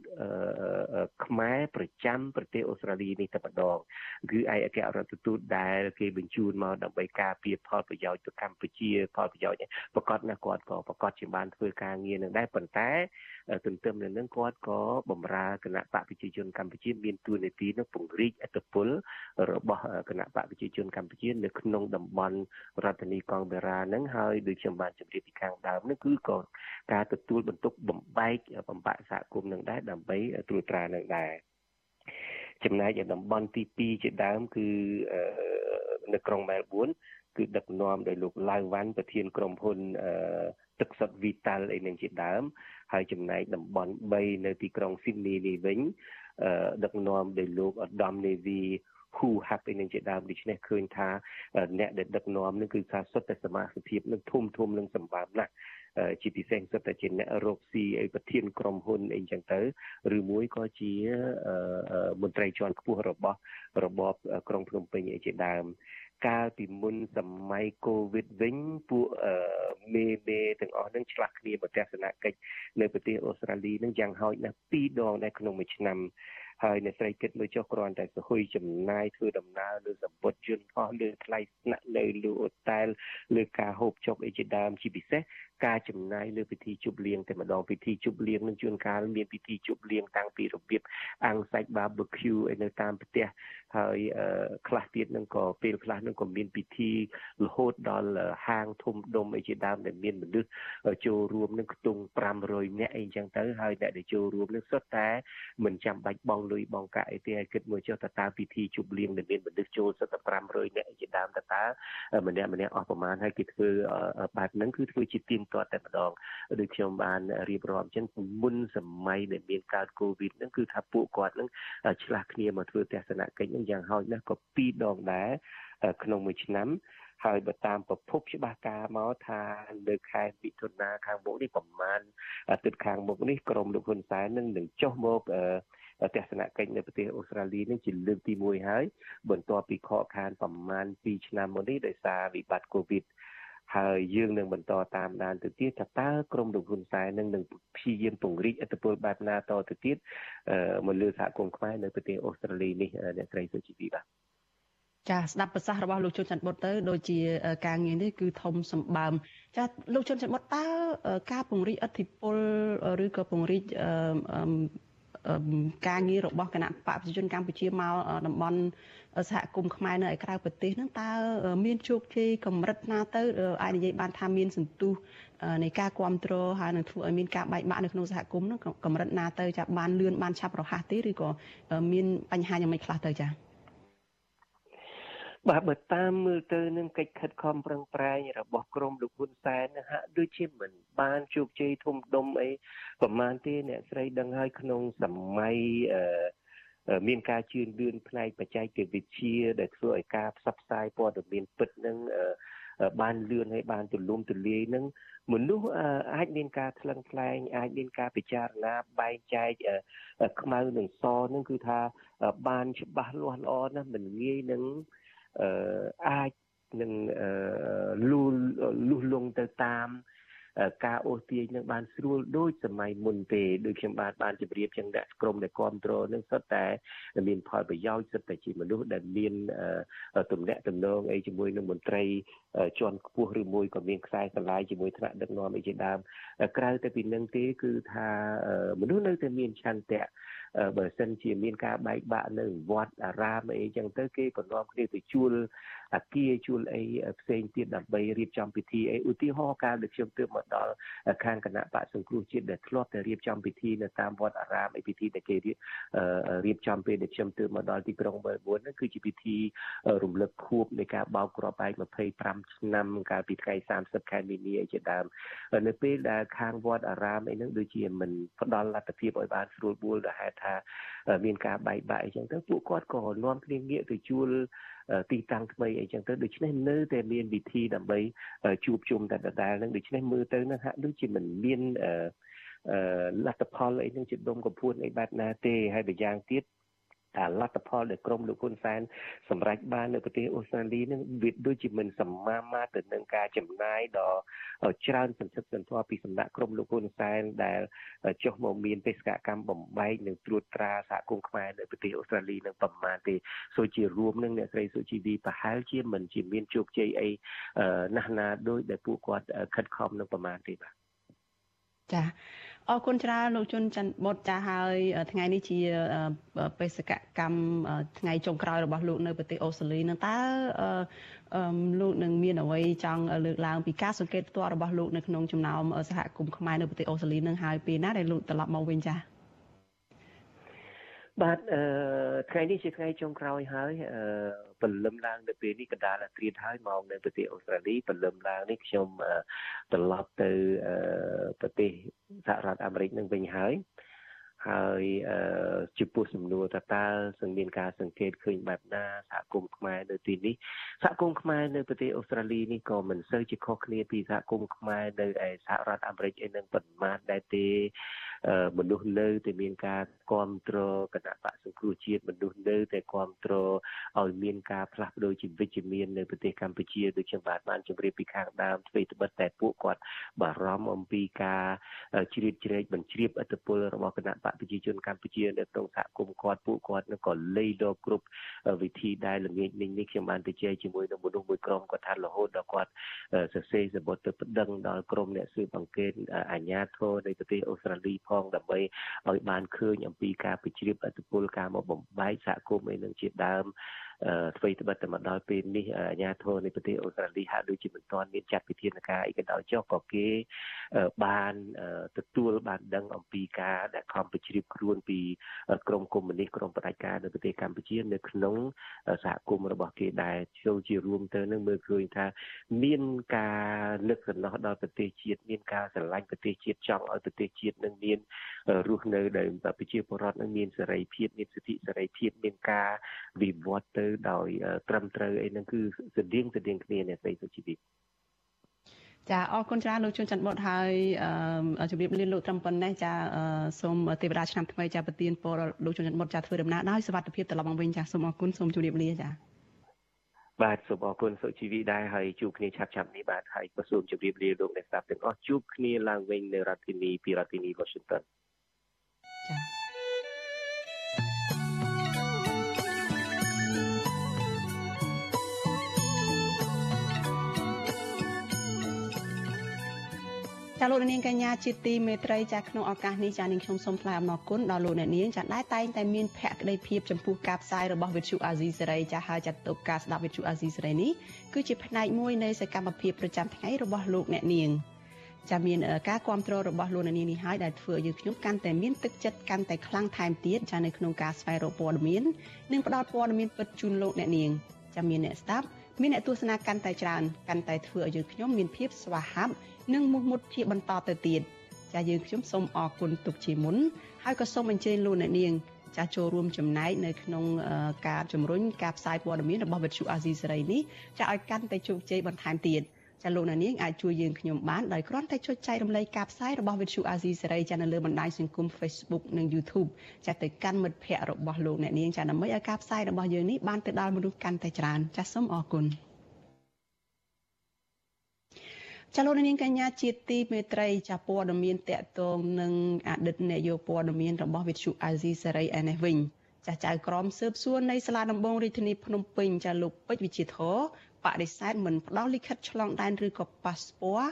ខ្មែរប្រចាំប្រទេសអូស្ត្រាលីនេះតែម្ដងគឺឯកអគ្គរដ្ឋទូតដែលគេបញ្ជូនមកដើម្បីការពារផលប្រយោជន៍ទៅកម្ពុជាផលប្រយោជន៍ប្រកាសណាគាត់ក៏ប្រកាសជាបានធ្វើការងារនឹងដែរប៉ុន្តែទន្ទឹមនឹងនឹងគាត់ក៏បម្រើគណៈបកប្រជាជនកម្ពុជាមានទួនាទីនឹងពង្រីកអធិបុលរបស់គណៈបកប្រជាជនកម្ពុជានៅក្នុងតំបន់រដ្ឋធានីកងបេរ៉ាហ្នឹងហើយដូចខ្ញុំបានជម្រាបពីខាងដើមហ្នឹងគឺក៏ការទទួលបន្ទុកបំបែកបំបាក់សហគមន៍នឹងដែរដើម្បីត្រួតត្រានឹងដែរចំណែកឯតំបន់ទី2ជាដើមគឺនៅក្រុងមែលប៊នគឺដឹកនាំដោយលោកឡាវវ៉ាន់ប្រធានក្រុមហ៊ុនទឹកសុទ្ធ Vital អីនឹងជាដើម ហើយចំណែកតំបន់3នៅទីក្រុង Sydney នេះវិញដឹកនាំដោយលោកអដាមនេវី ហ៊ូហាប់អីនឹងជាដើមដូច្នេះឃើញថាអ្នកដែលដឹកនាំនឹងគឺថាសុទ្ធតែសមាជិកនឹងធំធំនឹងសម្បើមណាស់ជាពិសេសសុទ្ធតែជាអ្នករកស៊ីអីប្រធានក្រុមហ៊ុនអីចឹងទៅឬមួយក៏ជាមន្ត្រីជាន់ខ្ពស់របស់របបក្រុងភ្នំពេញអីជាដើមកាលពីមុនសម័យកូវីដវិញពួកមេមេទាំងអស់នឹងឆ្លាស់គ្នាមកទស្សនកិច្ចនៅប្រទេសអូស្ត្រាលីនឹងយ៉ាងហោចណាស់2ដងដែរក្នុងមួយឆ្នាំ ហើយអ្នកស្រីគិតមើលចុះគ្រាន់តែសហុយចំណាយធ្វើដំណើរលើសម្ពុតយន្តហោះលើថ្លៃស្នាក់នៅលើអូតែលលើការហូបចុកអីជាដើមជាពិសេសការចំណាយលើពិធីជប់លៀងតែម្ដងពិធីជប់លៀងនឹងជួនកាលមានពិធីជប់លៀងតាំងពីរបៀបអាំងសាច់ barbecue ឯនៅតាមផ្ទះ ហើយខ្លះទៀតនឹងក៏ពេលខ្លះនឹងក៏មានពិធីរហូតដល់ហាងធំដុំអីជាដើមដែលមានមនុស្សចូលរួមនឹងខ្ទង់500នាក់អីចឹងទៅហើយអ្នកដែលចូលរួមនឹងសុទ្ធតែមិនចាំបាច់បង់លុយបង់កាក់អីទេហើយគិតមួយចុះតើតើពិធីជប់លៀងដែលមានមនុស្សចូលសុទ្ធតែ500នាក់អីជាដើមតើតើម្នាក់ម្នាក់អស់ប្រមាណហើយគេធ្វើបែបហ្នឹងគឺធ្វើជាទៀងទាត់តែម្ដងដូចខ្ញុំបានរៀបរាប់ចឹងមុនសម័យដែលមានកើតកូវីដហ្នឹងគឺថាពួកគាត់ហ្នឹងឆ្លាស់គ្នាមកធ្វើទស្សនកិច្ចហ្នឹងយ៉ាងហោចណាស់ក៏2ដងដែរក្នុងមួយឆ្នាំហើយបើតាមប្រភពច្បាស់ការមកថានៅខែមិថុនាខាងមុខនេះប្រហែលទិដ្ឋខាងមុខនេះក្រមលោកហ៊ុនសែននឹងនឹងចុះមកទស្សនកិច្ចនៅប្រទេសអូស្ត្រាលីនេះជាលើកទី1ហើយបន្ទាប់ពីខកខានប្រហែល2ឆ្នាំមុននេះដោយសារវិបត្តិកូវីដ ហើយយើងនឹងបន្តតាមដានទៅទៀតថាតើក្រមលោកហ៊ុនសែននឹងនឹងព្យាយាមពង្រីកអធិបុលបែបណាតទៅទៀតមកលើសហគមន៍ខ្មែរនៅប្រទេសអូស្ត្រាលីនេះអ្នកស្រីសុជីវីបាទចាស្ដាប់ប្រសាសន៍របស់លោកជុនច័ន្ទបុតទៅដូចជាការងារនេះគឺធំសម្បើមចាលោកជុនច័ន្ទបុតតើការពង្រីកអធិបុលឬក៏ពង្រីក ការងាររបស់គណៈបកប្រជាជនកម្ពុជាមកតំបន់សហគមន៍ខ្មែរនៅឯក្រៅប្រទេសហ្នឹងតើមានជោគជ័យកម្រិតណាទៅអាចនិយាយបានថាមានសន្ទុះនៃការគ្រប់គ្រងហើយនឹងធ្វើឲ្យមានការបែកបាក់នៅក្នុងសហគមន៍ហ្នឹងកម្រិតណាទៅចាបានលឿនបានឆាប់រហ័សទេឬក៏មានបញ្ហាយ៉ាងម៉េចខ្លះទៅចា៎ បាទបើតាមមើលទៅនឹងកិច្ចខិតខំប្រឹងប្រែងរបស់ក្រមលោកហ៊ុនសែនហាក់ដូចជាមិនបានជោគជ័យធំដុំអីប្រហែលទេអ្នកស្រីដឹងហើយក្នុងសម័យអឺមានការជឿនលឿនផ្នែកបច្ចេកវិទ្យាដែលធ្វើឲ្យការផ្សព្វផ្សាយព័ត៌មានពិតនឹងបានលឿនហើយបានទូលំទូលាយនឹងមនុស្សអាចមានការថ្លឹងថ្លែងអាចមានការពិចារណាបែងចែកខ្មៅនិងសនឹងគឺថាបានច្បាស់លាស់ល្អណាស់មិនងាយនឹងអា ចនឹងលូលុះលងទៅតាមការអូសទាញនឹងបានស្រួលដូចសម័យមុនទេដូចខ្ញុំបាទបានជម្រាបចឹងដាក់ក្រុមដែលគ្រប់គ្រងនឹងសុទ្ធតែមានផលប្រយោជន៍សុទ្ធតែជាមនុស្សដែលមានទំនាក់ទំនងអីជាមួយនឹងមន្ត្រីជាន់ខ្ពស់ឬមួយក៏មានខ្សែស្រឡាយជាមួយថ្នាក់ដឹកនាំអីជាដើមក្រៅតែពីនឹងទេគឺថាមនុស្សនៅតែមានឆន្ទៈ បើសិនជាមានការបែកបាក់នៅវត្តអារាមអីចឹងទៅគេបំណងគ្នាទៅជួលអាគារជួលអីផ្សេងទៀតដើម្បីរៀបចំពិធីអីឧទាហរណ៍កាលដែលខ្ញុំទើបមកដល់ខាងគណៈបកសង្គ្រោះជាតិដែលធ្លាប់តែរៀបចំពិធីនៅតាមវត្តអារាមអីពិធីដែលគេរៀបចំពេលដែលខ្ញុំទើបមកដល់ទីក្រុងមែលប៊នហ្នឹងគឺជាពិធីរំលឹកខួបនៃការបោកគ្រាប់បែក25ឆ្នាំកាលពីថ្ងៃ30ខែមីនាជាដើមនៅពេលដែលខាងវត្តអារាមអីហ្នឹងដូចជាមិនផ្ដល់លទ្ធភាពឲ្យបានស្រួលបួលដែលហេតុថាមានការបែកបាក់អីចឹងទៅពួកគាត់ក៏នាំគ្នាងាកទៅជួលទីតាំងថ្មីអីចឹងទៅដូច្នេះនៅតែមានវិធីដើម្បីជួបជុំតែដដែលនឹងដូច្នេះមើលទៅនឹងហាក់ដូចជាមិនមានលទ្ធផលអីនឹងជាដុំកំភួនអីបែបណាទេហើយម្យ៉ាងទៀតតែ លទ្ធផលដែលក្រមលោកហ៊ុនសែនសម្រេចបាននៅប្រទេសអូស្ត្រាលីនឹងវាដូចជាមិនសមាមាត្រទៅនឹងការចំណាយដ៏ច្រើនសន្ធឹកសន្ធាប់ពីសំណាក់ក្រមលោកហ៊ុនសែនដែលចុះមកមានបេសកកម្មបំបែកនិងត្រួតត្រាសហគមន៍ខ្មែរនៅប្រទេសអូស្ត្រាលីនឹងប្រមាណទេសូជារួមនឹងអ្នកស្រីសុជីវីប្រហែលជាមិនជាមានជោគជ័យអីណាស់ណាដោយដែលពួកគាត់ខិតខំនឹងប្រមាណទេបាទ ចាអរគុណច្រើនលោកជុនច័ន្ទបុតចាហើយថ្ងៃនេះជាបេសកកម្មថ្ងៃចុងក្រោយរបស់លោកនៅប្រទេសអូស្ត្រាលីនឹងតើលោកនឹងមានអ្វីចង់លើកឡើងពីការសង្កេតផ្ទាល់របស់លោកនៅក្នុងចំណោមសហគមន៍ខ្មែរនៅប្រទេសអូស្ត្រាលីនឹងហើយពេលណាដែលលោកត្រឡប់មកវិញចា៎បាទអឺថ្ងៃនេះជាថ្ងៃចុងក្រោយហើយអឺ ពលឹមឡើងនៅពេលនេះកណ្ដាលត្រៀតហើយមកនៅប្រទេសអូស្ត្រាលីពលឹមឡើងនេះខ្ញុំត្រឡប់ទៅប្រទេសសហរដ្ឋអាមេរិកនឹងវិញហើយហើយចំពោះសំណួរតើតើសង្មានការសង្កេតឃើញបែបណាសហគមន៍ខ្មែរនៅទីនេះសហគមន៍ខ្មែរនៅប្រទេសអូស្ត្រាលីនេះក៏មិនសូវជាខុសគ្នាពីសហគមន៍ខ្មែរនៅឯសហរដ្ឋអាមេរិកឯនឹងប៉ុន្មានដែរទេមនុស្សនៅតែមានការគ្រប់គ្រងគណៈបកសង្គ្រោះជាតិមនុស្សនៅតែគ្រប់គ្រងឲ្យមានការផ្លាស់ប្ដូរជីវិតជាមាននៅប្រទេសកម្ពុជាដូចខ្ញុំបាទបានជម្រាបពីខាងដើមទ្វេត្បិតតែពួកគាត់បារម្ភអំពីការជ្រៀតជ្រែកបញ្ជ្រាបអធិបុលរបស់គណៈបកប្រជាជនកម្ពុជានៅក្នុងសហគមន៍គាត់ពួកគាត់នឹងក៏លៃដល់គ្រប់វិធីដែលល្ងាចនេះនេះខ្ញុំបានទៅជែកជាមួយនឹងមនុស្សមួយក្រុមគាត់ថារហូតដល់គាត់សរសេរសម្បត្តិទៅប្តឹងដល់ក្រុមអ្នកស៊ើបអង្កេតអាជ្ញាធរនៃប្រទេសអូស្ត្រាលីផងដើម្បីឲ្យបានឃើញអំពីការពិជ្រាបអធិបុលការមកបំបែកសហគមន៍អីនឹងជាដើម អ្វីត្បិតតែមកដល់ពេលនេះអាជ្ញាធរនៃប្រទេសអូស្ត្រាលីហាក់ដូចជាមិនទាន់មានចាត់វិធានការអីក៏ដោយចុះក៏គេបានទទួលបានដឹងអំពីការដែលខំបញ្ជ្រាបខ្លួនពីក្រមកុម្មុយនីសក្រមផ្ដាច់ការនៅប្រទេសកម្ពុជានៅក្នុងសហគមន៍របស់គេដែលចូលជារួមទៅនឹងមើលឃើញថាមានការនឹកសំណោះដល់ប្រទេសជាតិមានការស្រឡាញ់ប្រទេសជាតិចង់ឲ្យប្រទេសជាតិនឹងមានរស់នៅដោយប្រជាពលរដ្ឋនឹងមានសេរីភាពមានសិទ្ធិសេរីភាពមានការវិវត្តទៅដោយត្រឹមត្រូវអីហ្នឹងគឺស្តៀងស្តៀងគ្នាអ្នកស្រីសុជីវិតចាអរគុណច្រើនលោកជួនច័ន្ទបុតហើយជម្រាបលាលោកត្រឹមប៉ុណ្ណេះចាសូមទេវតាឆ្នាំថ្មីចាប្រទានពរលោកជួនច័ន្ទបុតចាធ្វើដំណើរដោយសុវត្ថិភាពត្រឡប់មកវិញចាសូមអរគុណសូមជម្រាបលាចាបាទសូមអរគុណសុជីវីដែរហើយជួបគ្នាឆាប់ឆាប់នេះបាទហើយក៏សូមជម្រាបលាលោកអ្នកស្ដាប់ទាំងអស់ជួបគ្នាឡើងវិញនៅរដ្ឋធានីពីរដ្ឋធានី Washington ចាលោកនាងកញ្ញាជាទីមេត្រីចាក្នុងឱកាសនេះចានាងខ្ញុំសូមថ្លែងអំណរគុណដល់លោកអ្នកនាងចាដែលតែងតែមានភក្ដីភាពចំពោះការផ្សាយរបស់វិទ្យុអាស៊ីសេរីចាហើយចាត់ទុកការស្ដាប់វិទ្យុអាស៊ីសេរីនេះគឺជាផ្នែកមួយនៃសកម្មភាពប្រចាំថ្ងៃរបស់លោកអ្នកនាងចាមានការគ្រប់គ្រងរបស់លោកអ្នកនាងនេះហើយដែលធ្វើឲ្យយើងខ្ញុំកាន់តែមានទឹកចិត្តកាន់តែខ្លាំងថែមទៀតចានៅក្នុងការស្វែងរកព័ត៌មាននិងផ្តល់ព័ត៌មានពិតជូនលោកអ្នកនាងចាមានអ្នកស្ដាប់ មានអ្នកទស្សនាកាន់តែច្រើនកាន់តែធ្វើឲ្យយើងខ្ញុំមានភាពស្វាហាប់និងមោះមុតជាបន្តទៅទៀតចាយើងខ្ញុំសូមអរគុណទុកជាមុនហើយក៏សូមអញ្ជើញលោកអ្នកនាងចាចូលរួមចំណែកនៅក្នុងការជំរុញការផ្សាយព័ត៌មានរបស់វិទ្យុអាស៊ីសេរីនេះចាឲ្យកាន់តែជោគជ័យបន្ថែមទៀត ចាលោកអ្នកនាងអាចជួយយើងខ្ញុំបានដោយគ្រាន់តែចុចចែករំលែកការផ្សាយរបស់វិទ្យុអាស៊ីសេរីចានៅលើបណ្ដាញសង្គម Facebook និង YouTube ចាទៅកាន់មិត្តភ័ក្តិរបស់លោកអ្នកនាងចាដើម្បីឲ្យការផ្សាយរបស់យើងនេះបានទៅដល់មនុស្សកាន់តែច្រើនចាសូមអរគុណចាលោកនាងកញ្ញាជាទីមេត្រីចាព័ត៌មានតកតងនឹងអតីតនាយកព័ត៌មានរបស់វិទ្យុអាស៊ីសេរីឯនេះវិញចាស់ចៅក្រមស៊ើបសួរនៃសាលាដំបងរាជធានីភ្នំពេញចាលោកពេជ្រវិជាធរ បដិសេធមិនផ្ដល់លិខិតឆ្លងដែនឬក៏ប៉ាសពត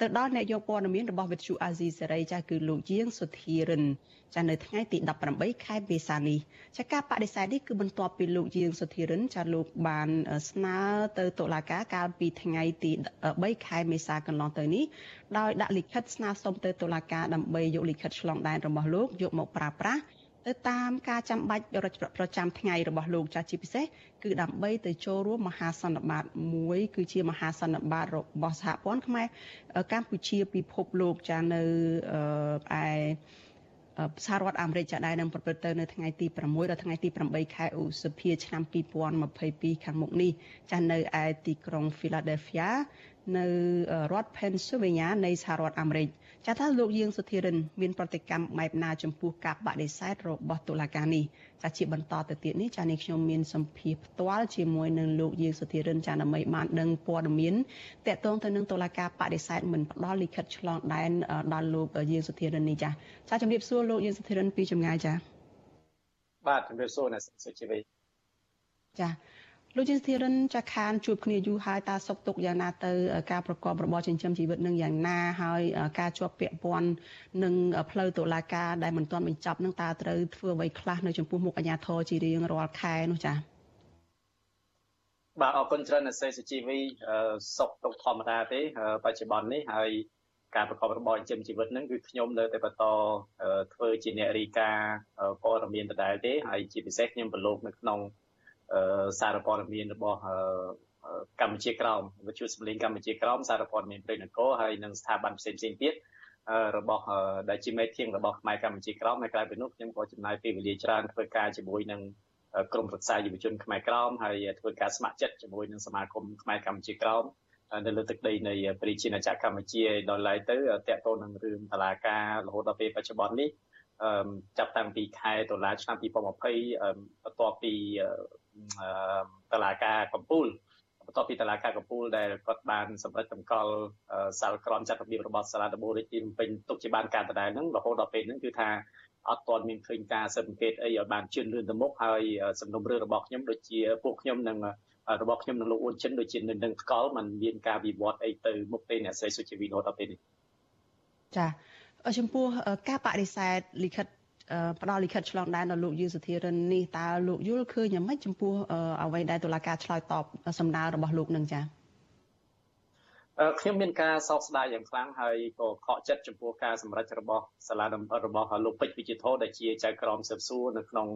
ទៅដល់អ្នកយកព័ត៌មានរបស់វិទ្យុអាស៊ីសេរីចាគឺលោកជាងសុធារិនចានៅថ្ងៃទី18ខែមេសានេះចាការបដិសេធនេះគឺបន្ទាប់ពីលោកជាងសុធារិនចាលោកបានស្នើទៅតុលាការកាលពីថ្ងៃទី3ខែមេសាកន្លងទៅនេះដោយដាក់លិខិតស្នើសុំទៅតុលាការដើម្បីយកលិខិតឆ្លងដែនរបស់លោកយកមកប្រើប្រាស់ ទៅតាមការចាំបាច់ប្រចាំថ្ងៃរបស់លោកចាស់ជាពិសេសគឺដើម្បីទៅចូលរួមមហាសន្និបាតមួយគឺជាមហាសន្និបាតរបស់សហព័ន្ធខ្មែរកម្ពុជាពិភពលោកចានៅឯសហរដ្ឋអាមេរិកចាដែរនឹងប្រព្រឹត្តទៅនៅថ្ងៃទី6ដល់ថ្ងៃទី8ខែឧសភាឆ្នាំ2022ខាងមុខនេះចានៅឯទីក្រុង Philadelphia នៅរដ្ឋ Pennsylvania នៃសហរដ្ឋអាមេរិក ចាថាលោកយាងសុធិរិនមានប្រតិកម្មបែបណាចំពោះការបដិសេធរបស់តុលាការនេះចាជាបន្តទៅទៀតនេះចានេះខ្ញុំមានសម្ភារផ្ទាល់ជាមួយនឹងលោកយាងសុធិរិនចាដើម្បីបានដឹងព័ត៌មានតកតងទៅនឹងតុលាការបដិសេធមិនផ្ដល់លិខិតឆ្លងដែនដល់លោកយាងសុធិរិននេះចាចាជំរាបសួរលោកយាងសុធិរិនពីចម្ងាយចាបាទជំរាបសួរអ្នកសុជីវីចា លោកជាស្ថិរិនចាខានជួបគ្នាយូរហើយតើសុខទុក្ខយ៉ាងណាទៅការប្រកបរបរចិញ្ចឹមជីវិតនឹងយ៉ាងណាហើយការជាប់ពាក់ព័ន្ធនឹងផ្លូវតុលាការដែលមិនទាន់បញ្ចប់នឹងតើត្រូវធ្វើអ្វីខ្លះនៅចំពោះមុខអាជ្ញាធរជារៀងរាល់ខែនោះចា៎បាទអរគុណច្រើនអ្នកសេសុជីវីសុខទុក្ខធម្មតាទេបច្ចុប្បន្ននេះហើយការប្រកបរបរចិញ្ចឹមជីវិតហ្នឹងគឺខ្ញុំនៅតែបន្តធ្វើជាអ្នករីកាព័ត៌មានដដែលទេហើយជាពិសេសខ្ញុំប្រឡូកនៅក្នុង សារព័ត៌មានរបស់កម្ពុជាក្រោមវិទ្យុសម្លេងកម្ពុជាក្រោមសារព័ត៌មានព្រៃនគរហើយនិងស្ថាប័នផ្សេងផ្សេងទៀតរបស់ដែលជាមេធាងរបស់ខ្មែរកម្ពុជាក្រោមហើយក្រៅពីនោះខ្ញុំក៏ចំណាយពេលវេលាច្រើនធ្វើការជាមួយនឹងក្រមប្រឹក្សាយុវជនខ្មែរក្រោមហើយធ្វើការស្ម័គ្រចិត្តជាមួយនឹងសមាគមខ្មែរកម្ពុជាក្រោមនៅលើទឹកដីនៃប្រជាណាចក្រកម្ពុជាដល់ឡែកទៅតកតទៅនឹងរឿងតឡាការរហូតដល់ពេលបច្ចុប្បន្ននេះចាប់តាំងពីខែតុលាឆ្នាំ2020បន្ទាប់ពី តឡាការកំពូលបន្ទាប់ពីតឡាការកំពូលដែលគាត់បានសម្រេចតម្កល់សាលក្រមចាត់របៀបរបស់សាលាដំបូងរាជធានីភ្នំពេញទុកជាបានការដដែលហ្នឹងរហូតដល់ពេលហ្នឹងគឺថាអត់ទាន់មានឃើញការស៊ើបអង្កេតអីឲ្យបានជឿនលឿនទៅមុខហើយសំណុំរឿងរបស់ខ្ញុំដូចជាពួកខ្ញុំនឹងរបស់ខ្ញុំនិងលោកអ៊ុនចិនដូចជានៅនឹងថ្កល់มันមានការវិវត្តអីទៅមុខទេអ្នកស្រីសុជីវីរហូតដល់ពេលនេះចាចំពោះការបដិសេធលិខិត ផ្ដល់លិខិតឆ្លងដែនដល់លោកយឺសុធិរិននេះតើលោកយល់ឃើញយ៉ាងម៉េចចំពោះអ្វីដែលតុលាការឆ្លើយតបសម្ដៅរបស់លោកនឹងចា៎ខ្ញុំមានការសោកស្ដាយយ៉ាងខ្លាំងហើយក៏ខកចិត្តចំពោះការសម្រេចរបស់សាលារបស់លោកពេជ្រវិជាធរដែលជាចៅក្រមស៊ើបសួរនៅក្នុង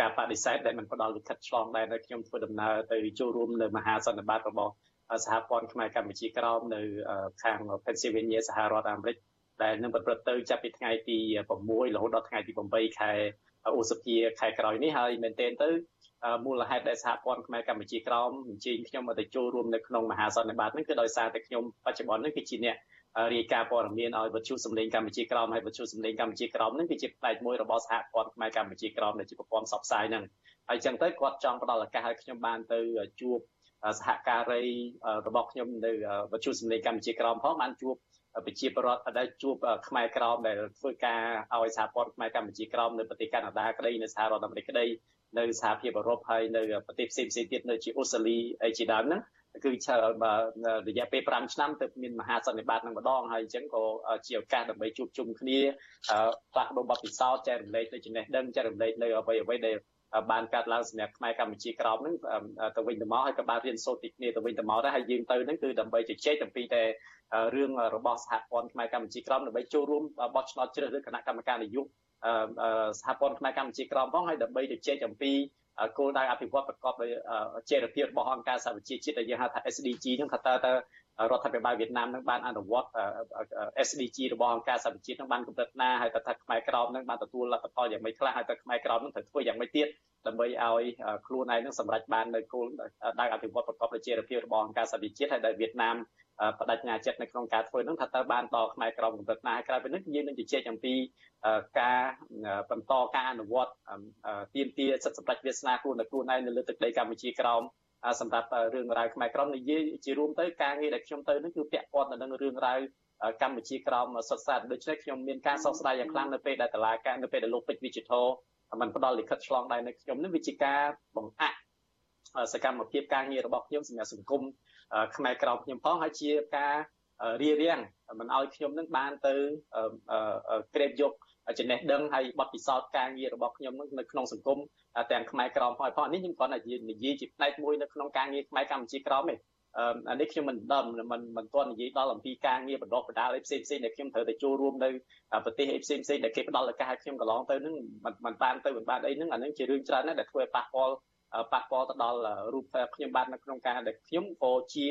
ការបដិសេធដែលមិនផ្ដល់លិខិតឆ្លងដែនឲ្យខ្ញុំធ្វើដំណើរទៅចូលរួមនៅមហាសន្និបាតរបស់សហព័ន្ធខ្មែរកម្ពុជាក្រោមនៅខាង Pennsylvania សហរដ្ឋអាមេរិក ដែលនឹងប្រព្រឹត្តទៅចាប់ពីថ្ងៃទី6រហូតដល់ថ្ងៃទី8ខែឧសភាខែក្រោយនេះហើយមែនទែនទៅមូលហេតុដែលសហព័ន្ធខ្មែរកម្ពុជាក្រោមអញ្ជើញខ្ញុំឲ្យទៅចូលរួមនៅក្នុងមហាសន្និបាតនេះគឺដោយសារតែខ្ញុំបច្ចុប្បន្ននេះគឺជាអ្នករាយការណ៍ព័ត៌មានឲ្យវិទ្យុសម្លេងកម្ពុជាក្រោមហើយវិទ្យុសម្លេងកម្ពុជាក្រោមនេះគឺជាផ្នែកមួយរបស់សហព័ន្ធខ្មែរកម្ពុជាក្រោមដែលជាប្រព័ន្ធផ្សព្វផ្សាយហ្នឹងហើយចឹងទៅគាត់ចង់ផ្ដល់ឱកាសឲ្យខ្ញុំបានទៅជួបសហការីរបស់ខ្ញុំនៅវិទ្យុសម្លេងកម្ពុជាក្រោមផងបានជួប ប្រជាពលរដ្ឋដែលជួបខ្មែរក្រមដែលធ្វើការឲ្យសហព័ន្ធខ្មែរកម្ពុជាក្រមនៅប្រទេសកាណាដាក្តីនៅសហរដ្ឋអាមេរិកក្តីនៅសហភាពអឺរ៉ុបហើយនៅប្រទេសផ្សេងផ្សេងទៀតនៅជាអូស្ត្រាលីអីជាដើមហ្នឹងគឺរយៈពេល5ឆ្នាំទៅមានមហាសន្និបាតនឹងម្ដងហើយអញ្ចឹងក៏ជាឱកាសដើម្បីជួបជុំគ្នាផ្លាស់ប្ដូរបទពិសោធន៍ចែករំលែកទៅចំណេះដឹងចែករំលែកនៅអ្វីអ្វីដែល បានកាត់ឡើងសម្រាប់ខ្មែរកម្ពុជាក្រោមហ្នឹងទៅវិញទៅមកហើយក៏បានរៀនសូត្រពីគ្នាទៅវិញទៅមកដែរហើយយើងទៅហ្នឹងគឺដើម្បីជជែកអំពីតែរឿងរបស់សហព័ន្ធខ្មែរកម្ពុជាក្រោមដើម្បីចូលរួមបោះឆ្នោតជ្រើសរើសគណៈកម្មការនយោបាយសហព័ន្ធខ្មែរកម្ពុជាក្រោមផងហើយដើម្បីជជែកអំពីគោលដៅអភិវឌ្ឍប្រកបដោយចីរភាពរបស់អង្គការសហប្រជាជាតិដែលយើងហៅថា SDG ហ្នឹងថាតើតើ រដ្ឋាភិបាលវៀតណាមនឹងបានអនុវត្ត SDG របស់អង្គការសហប្រជាជាតិនឹងបានកម្រិតណាហើយតើថាខ្មែរក្រមនឹងបានទទួលលទ្ធផលយ៉ាងម៉េចខ្លះហើយតើខ្មែរក្រមនឹងត្រូវធ្វើយ៉ាងម៉េចទៀតដើម្បីឲ្យខ្លួនឯងនឹងសម្រេចបាននៅគោលដៅអភិវឌ្ឍប្រកបដោយចីរភាពរបស់អង្គការសហប្រជាជាតិហើយដែលវៀតណាមបដិញ្ញាចិត្តនៅក្នុងការធ្វើនឹងថាតើបានដល់ខ្មែរក្រមកម្រិតណាក្រៅពីនេះយើងនឹងជជែកអំពីការបន្តការអនុវត្តទៀមទាសិទ្ធិសម្ដេចវាសនាខ្លួននៅខ្លួនឯងនៅលើទឹកដីកម្ពុជាក្រោម សម្រាប់រឿងរ៉ាវខ្មែរក្រមនិយាយជារួមទៅការងារដែលខ្ញុំទៅនឹងគឺពាក់ព័ន្ធទៅនឹងរឿងរ៉ាវកម្ពុជាក្រមសុទ្ធសាធដូច្នេះខ្ញុំមានការសោកស្ដាយយ៉ាងខ្លាំងនៅពេលដែលតឡាការនៅពេលដែលលោកពេជ្រវិចិត្រมันផ្ដល់លិខិតឆ្លងដែរនៅខ្ញុំនឹងវាជាការបង្អាក់សកម្មភាពការងាររបស់ខ្ញុំសម្រាប់សង្គមខ្មែរក្រមខ្ញុំផងហើយជាការរៀបរៀងមិនឲ្យខ្ញុំនឹងបានទៅក្រេបយកចំណេះដឹងហើយបទពិសោធន៍ការងាររបស់ខ្ញុំនៅក្នុងសង្គម ទាំងខ្មែរក្រមហើយផងនេះខ្ញុំគ្រាន់តែនិយាយជាផ្នែកមួយនៅក្នុងការងារខ្មែរកម្ពុជាក្រមទេអានេះខ្ញុំមិនដឹងមិនមិនទាន់និយាយដល់អំពីការងារបណ្ដុះបណ្ដាលអីផ្សេងផ្សេងដែលខ្ញុំត្រូវតែចូលរួមនៅប្រទេសអីផ្សេងផ្សេងដែលគេផ្ដល់ឱកាសឲ្យខ្ញុំកន្លងទៅនឹងមិនបានទៅមិនបានអីហ្នឹងអានឹងជារឿងច្រើនណាស់ដែលធ្វើឲ្យប៉ះពាល់ប៉ះពាល់ទៅដល់រូបភាពខ្ញុំបាទនៅក្នុងការដែលខ្ញុំក៏ជា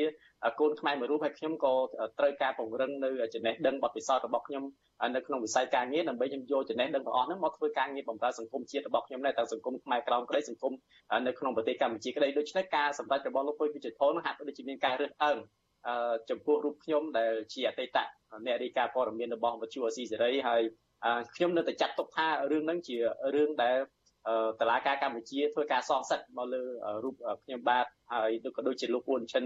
កូនខ្មែរមួយរូបហើយខ្ញុំក៏ត្រូវការពង្រឹងនៅចំណេះដឹងបទពិសោធន៍របស់ខ្ញុំនៅក្នុងវិស័យការងារដើម្បីខ្ញុំយកចំណេះដឹងទាំងអស់ហ្នឹងមកធ្វើការងារបម្រើសង្គមជាតិរបស់ខ្ញុំដែរទាំងសង្គមខ្មែរក្រោមក្តីសង្គមនៅក្នុងប្រទេសកម្ពុជាក្តីដូច្នេះការសម្ដែងរបស់លោកពុយវិចិត្រហ្នឹងហាក់ដូចជាមានការរើសអើងចំពោះរូបខ្ញុំដែលជាអតីតអ្នករាយការណ៍ព័ត៌មានរបស់វិទ្យុអស៊ីសេរីហើយខ្ញុំនៅតែចាត់ទុកថារឿងហ្នឹងជារឿងដែលតឡាការកម្ពុជាធ្វើការសងសឹកមកលើរូបខ្ញុំបាទហើយក៏ដូចជាលោកពួនឈិន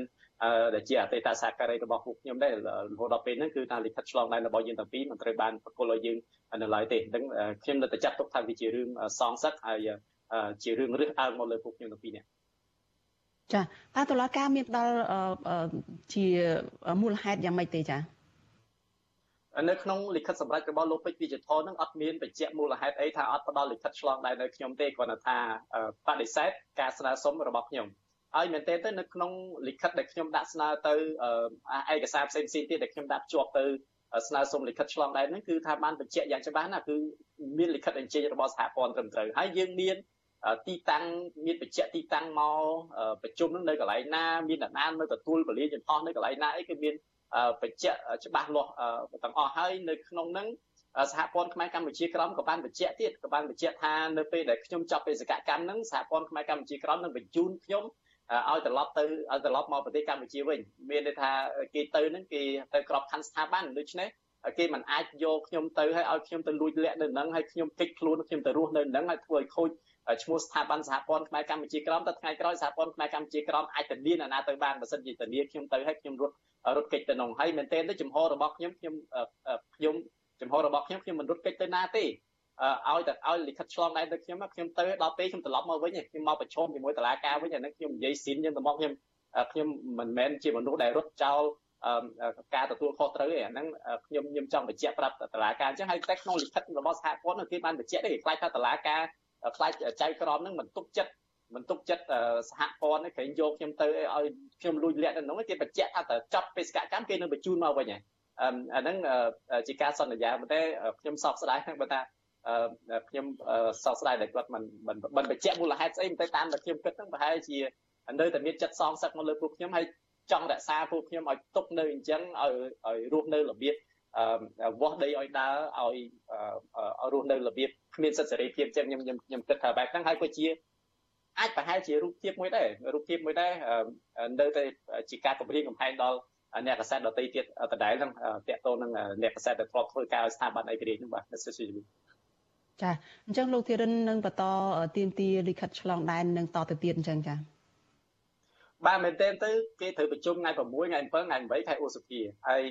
ដែលជាអតីតសហការីរបស់ពួកខ្ញុំដែររហូតដល់ពេលហ្នឹងគឺថាលិខិតឆ្លងដែនរបស់យើងទាំងពីរមិនត្រូវបានប្រគល់ឲ្យយើងនៅឡើយទេអញ្ចឹងខ្ញុំនៅតែចាត់ទុកថាវាជារឿងសងសឹកហើយជារឿងរឹសអើងមកលើពួកខ្ញុំទាំងពីរនេះចាតើតុលាការមានផ្ដល់ជាមូលហេតុយ៉ាងម៉េចទេចានៅក្នុងលិខិតសម្រេចរបស់លោកពេជ្រវិចិត្រនឹងអត់មានបញ្ជាក់មូលហេតុអីថាអត់ផ្ដល់លិខិតឆ្លងដែរនៅខ្ញុំទេគ្រាន់តែថាបដិសេធការស្នើសុំរបស់ខ្ញុំ ហើយមែនទែនទៅនៅក្នុងលិខិតដែលខ្ញុំដាក់ស្នើទៅឯកសារផ្សេងៗទៀតដែលខ្ញុំដាក់ភ្ជាប់ទៅស្នើសុំលិខិតឆ្លងដែរហ្នឹងគឺថាបានបញ្ជាក់យ៉ាងច្បាស់ណាគឺមានលិខិតអញ្ជើញរបស់សហព័ន្ធត្រឹមត្រូវហើយយើងមានទីតាំងមានបញ្ជាក់ទីតាំងមកប្រជុំនឹងនៅកន្លែងណាមានអ្នកណានៅទទួលពលាចំហនៅកន្លែងណាអីគឺមានបញ្ជាក់ច្បាស់លាស់ទាំងអស់ហើយនៅក្នុងហ្នឹងសហព័ន្ធខ្មែរកម្ពុជាក្រមក៏បានបញ្ជាក់ទៀតក៏បានបញ្ជាក់ថានៅពេលដែលខ្ញុំចប់បេសកកម្មហ្នឹងសហព័ន្ធខ្មែរកម្ពុជាក្រមនឹងបញ្ជូនខ្ញុំ ឲ្យត្រឡប់ទៅឲ្យត្រឡប់មកប្រទេសកម្ពុជាវិញមានន័យថាគេទៅហ្នឹងគេទៅក្របខ័ណ្ឌស្ថាប័នដូច្នេះគេមិនអាចយកខ្ញុំទៅឲ្យឲ្យខ្ញុំទៅលួចលាក់នៅហ្នឹងហើយខ្ញុំគេចខ្លួនខ្ញុំទៅរស់នៅហ្នឹងហើយធ្វើឲ្យខូចឈ្មោះស្ថាប័នសហព័ន្ធខ្មែរកម្ពុជាក្រមតែថ្ងៃក្រោយសហព័ន្ធខ្មែរកម្ពុជាក្រមអាចទៅមានអាណាទៅបានបើសិនជាធានាខ្ញុំទៅហើយខ្ញុំរត់រត់គេចទៅក្នុងហើយមែនទែនទៅចំហរបស់ខ្ញុំខ្ញុំខ្ញុំចំហរបស់ខ្ញុំខ្ញុំមិនរត់គេចទៅណាទេ ឲ្យតែឲ្យលិខិតឆ្លងដែរទៅខ្ញុំខ្ញុំទៅដល់ពេលខ្ញុំត្រឡប់មកវិញខ្ញុំមកប្រជុំជាមួយតុលាការវិញអានេះខ្ញុំនិយាយស៊ីនខ្ញុំទៅមកខ្ញុំខ្ញុំមិនមែនជាមនុស្សដែលរត់ចោលការទទួលខុសត្រូវឯអាហ្នឹងខ្ញុំខ្ញុំចង់បញ្ជាក់ប្រាប់តុលាការអញ្ចឹងហើយតែក្នុងលិខិតរបស់សហព័ន្ធគេបានបញ្ជាក់ទេខ្លាចថាតុលាការខ្លាចចៅក្រមហ្នឹងមិនទុកចិត្តមិនទុកចិត្តសហព័ន្ធក្រែងយកខ្ញុំទៅឲ្យខ្ញុំលួចលាក់ទៅនោះគេបញ្ជាក់ថាតើចប់បេសកកម្មគេនឹងបញ្ជូនមកវិញហើយអាហ្នឹងជាការសន្យាប៉ុន្តែខ្ញុំសោកស្ដាយហ្នឹងបើថា ខ្ញុំសោកស្ដាយដែលគាត់មិនមិនបញ្ជាក់មូលហេតុស្អីទៅតាមតែខ្ញុំគិតហ្នឹងប្រហែលជានៅតែមានចិត្តសងសឹកមកលើពួកខ្ញុំហើយចង់រក្សាពួកខ្ញុំឲ្យទុកនៅអញ្ចឹងឲ្យឲ្យរស់នៅរបៀបវាស់ដីឲ្យដើរឲ្យរស់នៅរបៀបគ្មានសិទ្ធិសេរីភាពចឹងខ្ញុំខ្ញុំខ្ញុំគិតថាបែបហ្នឹងហើយក៏ជាអាចប្រហែលជារូបភាពមួយដែររូបភាពមួយដែរនៅតែជាការគម្រាមកំហែងដល់អ្នកកសែតដតីទៀតដដែលហ្នឹងតាក់ទងនឹងអ្នកកសែតដែលធ្លាប់ធ្វើការឲ្យស្ថាប័នឯករាជ្យហ្នឹងបាទសិទ្ធិ ចាអញ្ចឹងលោកធីរិននឹងបន្តទៀមទីលិខិតឆ្លងដែននឹងតទៅទៀតអញ្ចឹងចាបាទមែនទែនទៅគេត្រូវប្រជុំថ្ងៃ6ថ្ងៃ7ថ្ងៃ8ខែឧសភាហើយ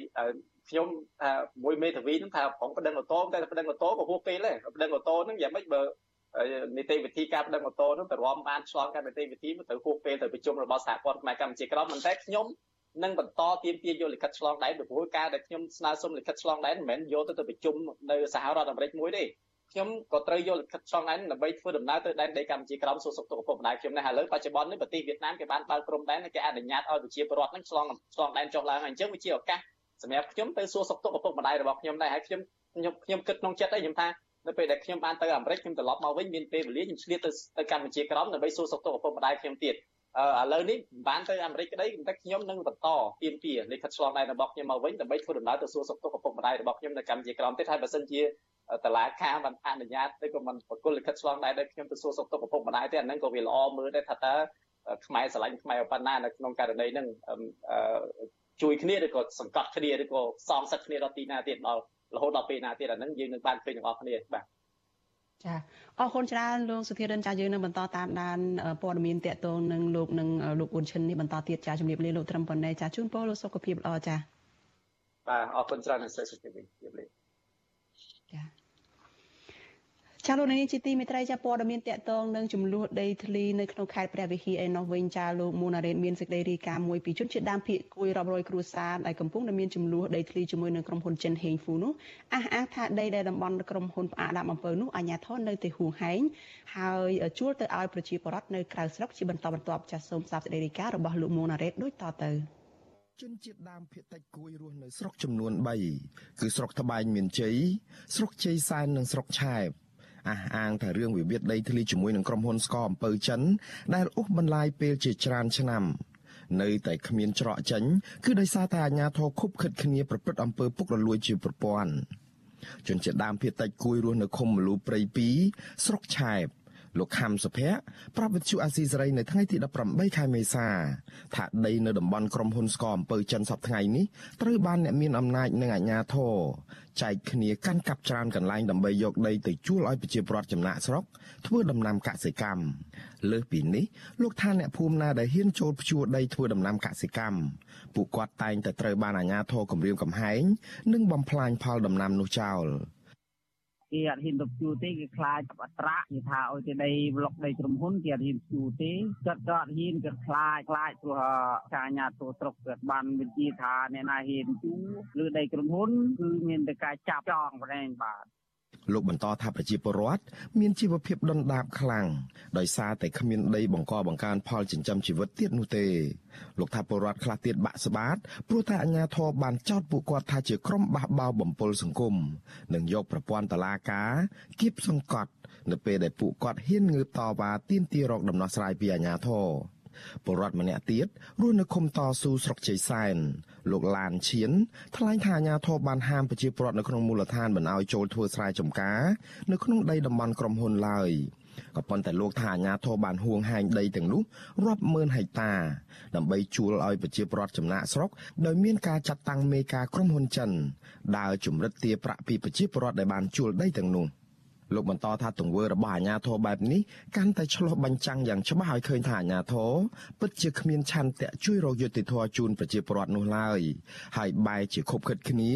ខ្ញុំថាមួយមេធាវីហ្នឹងថាប្រងប្តឹងអូតូតែប្តឹងអូតូក៏ហួសពេលដែរប្តឹងអូតូហ្នឹងយ៉ាងម៉េចបើនីតិវិធីការដឹកម៉ូតូនោះទៅរួមបានឆ្លងកាត់នីតិវិធីទៅហួសពេលទៅប្រជុំរបស់សហព័ន្ធខ្មែរកម្ពុជាក្រោមមិនតែខ្ញុំនឹងបន្តទៀមទាយកលិខិតឆ្លងដែនពីព្រោះការដែលខ្ញុំស្នើសុំលិខិតឆ្លងដែនមិនមែនយកទៅទៅប្រជុំនៅសហរដ្ឋអាមេរិកមួយទេ ខ្ញុំក៏ត្រូវយកលិខិតឆ្លងដែនដើម្បីធ្វើដំណើរទៅដែនដីកម្ពុជាក្រោមសួរសុខទុក្ខឪពុកម្ដាយខ្ញុំនេះឥឡូវបច្ចុប្បន្ននេះប្រទេសវៀតណាមគេបានបើកព្រំដែនគេអនុញ្ញាតឲ្យប្រជាពលរដ្ឋនឹងឆ្លងឆ្លងដែនចុះឡើងហើយអញ្ចឹងវាជាឱកាសសម្រាប់ខ្ញុំទៅសួរសុខទុក្ខឪពុកម្ដាយរបស់ខ្ញុំដែរហើយខ្ញុំខ្ញុំខ្ញុំគិតក្នុងចិត្តដែរខ្ញុំថានៅពេលដែលខ្ញុំបានទៅអាមេរិកខ្ញុំត្រឡប់មកវិញមានពេលវេលាខ្ញុំឆ្លៀតទៅទៅកម្ពុជាក្រោមដើម្បីសួរសុខទុក្ខឪពុកម្ដាយខ្ញុំទៀតឥឡូវនេះបានទៅអាមេរិកក្តីតែខ្ញុំនឹងបន្តទៀមទាលិខិតឆ្លងដែនរបស់ខ្ញុំមកវិញដើម្បីធ្វើដំណើរទៅសួរសុខទុក្ខឪពុកម្ដាយរបស់ខ្ញុំនៅកម្ពុជាក្រោមទៀតហើយបើសិនជា តឡាការបានអនុញ្ញាតទៅក៏មិនបកគលលិខិតឆ្លងដែនដោយខ្ញុំទៅសួរសុខទុក្ខឪពុកម្ដាយទេអាហ្នឹងក៏វាល្អមើលដែរថាតើខ្មែរស្រឡាញ់ខ្មែរប៉ុណ្ណានៅក្នុងករណីហ្នឹងជួយគ្នាឬក៏សង្កត់គ្នាឬក៏សងសឹកគ្នាដល់ទីណាទៀតដល់រហូតដល់ពេលណាទៀតអាហ្នឹងយើងនឹងបានឃើញទាំងអស់គ្នាបាទចាអរគុណច្រើនលោកសុធិរិនចាយើងនឹងបន្តតាមដានព័ត៌មានតកតងនឹងលោកនឹងលោកអ៊ុនឈិននេះបន្តទៀតចាជំរាបលាលោកត្រឹមប៉ុណ្ណេះចាជូនពរលោកសុខភាពល្អចាបាទអរគុណច្រើននិងសុខភាពជំរាបលាចា ចាលោកនាងជាទីមេត្រីចាព័ត៌មានតកតងនឹងចំនួនដីធ្លីនៅក្នុងខេត្តព្រះវិហារឯនោះវិញចាលោកមូណារ៉េតមានសេចក្តីរាយការណ៍មួយពីជនជាតិដើមភាគគួយរាប់រយគ្រួសារដែលកំពុងតែមានចំនួនដីធ្លីជាមួយនឹងក្រុមហ៊ុនចិនហេងហ្វូនោះអះអាងថាដីដែលតំបន់ក្រុមហ៊ុនផ្អាកដាក់អំពើនោះអាជ្ញាធរនៅតែហួងហែងហើយជួលទៅឲ្យប្រជាពលរដ្ឋនៅក្រៅស្រុកជាបន្តបន្ទាប់ចាសសូមសាបសេចក្តីរាយការណ៍របស់លោកមូណារ៉េតដូចតទៅជនជាតិដើមភាគតិចគួយរស់នៅស្រុកចំនួន3គឺស្រុកត្បែងមានជ័យស្រុកជ័យសែននិងស្រុកឆែប អះអាងថារឿងវិវាទដីធ្លីជាមួយនឹងក្រុមហ៊ុនស្ករអំពើចិន ដែលអូសបន្លាយពេលជាច្រើនឆ្នាំនៅតែគ្មានច្រកចេញគឺដោយសារតែអាជ្ញាធរខុបខិតគ្នាប្រព្រឹត្តអំពើពុករលួយជាប្រព័ន្ធជនជាតិដើមភាគតិចគួយរស់នៅឃុំមលូព្រៃ2ស្រុកឆែប លោកខំសុភ័ក្រប្រាប់វិទ្យុអាស៊ីសេរីនៅថ្ងៃទី18ខែមេសាថាដីនៅតំបន់ក្រុមហ៊ុនស្ករអំពើចិនសប្តាហ៍ថ្ងៃនេះត្រូវបានអ្នកមានអំណាចនិងអាជ្ញាធរចែកគ្នាកាន់កាប់ច្រើនកន្លែងដើម្បីយកដីទៅជួលឲ្យប្រជាពលរដ្ឋចំណាក់ស្រុកធ្វើដំណាំកសិកម្មលើសពីនេះលោកថាអ្នកភូមិណាដែលហ៊ានចូលភ្ជួរដីធ្វើដំណាំកសិកម្មពួកគាត់តែងតែត្រូវបានអាជ្ញាធរគម្រាមកំហែងនិងបំផ្លាញផលដំណាំនោះចោល។ គេអត់ហ៊ានទៅជួទេគេខ្លាចអត្រាគេថាឲ្យទៅដីប្លុកដីក្រុមហ៊ុនគេអត់ហ៊ានជួទេគាត់ក៏អត់ហ៊ានគាត់ខ្លាចខ្លាចព្រោះការអាញាទូស្រុកគាត់បានវិជាថាអ្នកណាហ៊ានជួឬដីក្រុមហ៊ុនគឺមានតែការចាប់ចងប៉ុណ្ណេះបាទ លោកបន្តថាប្រជាពលរដ្ឋមានជីវភាពដុនដាបខ្លាំងដោយសារតែគ្មានដីបង្កបង្កើនផលចិញ្ចឹមជីវិតទៀតនោះទេលោកថាពលរដ្ឋខ្លះទៀតបាក់ស្បាតព្រោះតែអាជ្ញាធរបានចោទពួកគាត់ថាជាក្រុមបះបោរបំពល់សង្គមនិងយកប្រព័ន្ធតឡាការគៀបសង្កត់ នៅពេលដែលពួកគាត់ហ៊ានងើបតវ៉ាទាមទាររកដំណោះស្រាយពីអាជ្ញាធរ ពលរដ្ឋម្នាក់ទៀតរស់នៅឃុំតស៊ូស្រុកជ័យសែនលោកឡានឈៀនថ្លែងថាអាញាធរបានហាមប្រជាពលរដ្ឋនៅក្នុងមូលដ្ឋានមិនឲ្យចូលធ្វើស្រែចម្ការនៅក្នុងដីតំបន់ក្រុមហ៊ុនឡើយក៏ប៉ុន្តែលោកថាអាញាធរបានហួងហែងដីទាំងនោះរាប់ម៉ឺនហិកតា ដើម្បីជួលឲ្យប្រជាពលរដ្ឋចំណាក់ស្រុកដោយមានការចាត់តាំងមេការក្រុមហ៊ុនចិនដើរជំរិតទារប្រាក់ពីប្រជាពលរដ្ឋដែលបានជួលដីទាំងនោះ។ លោកបន្តថាទង្វើរបស់អាជ្ញាធរបែបនេះកាន់តែឆ្លុះបញ្ចាំងយ៉ាងច្បាស់ឲ្យឃើញថាអាជ្ញាធរពិតជាគ្មានឆន្ទៈជួយរកយុត្តិធម៌ជូនប្រជាពលរដ្ឋនោះឡើយហើយបែរជាខົບខិតគ្នា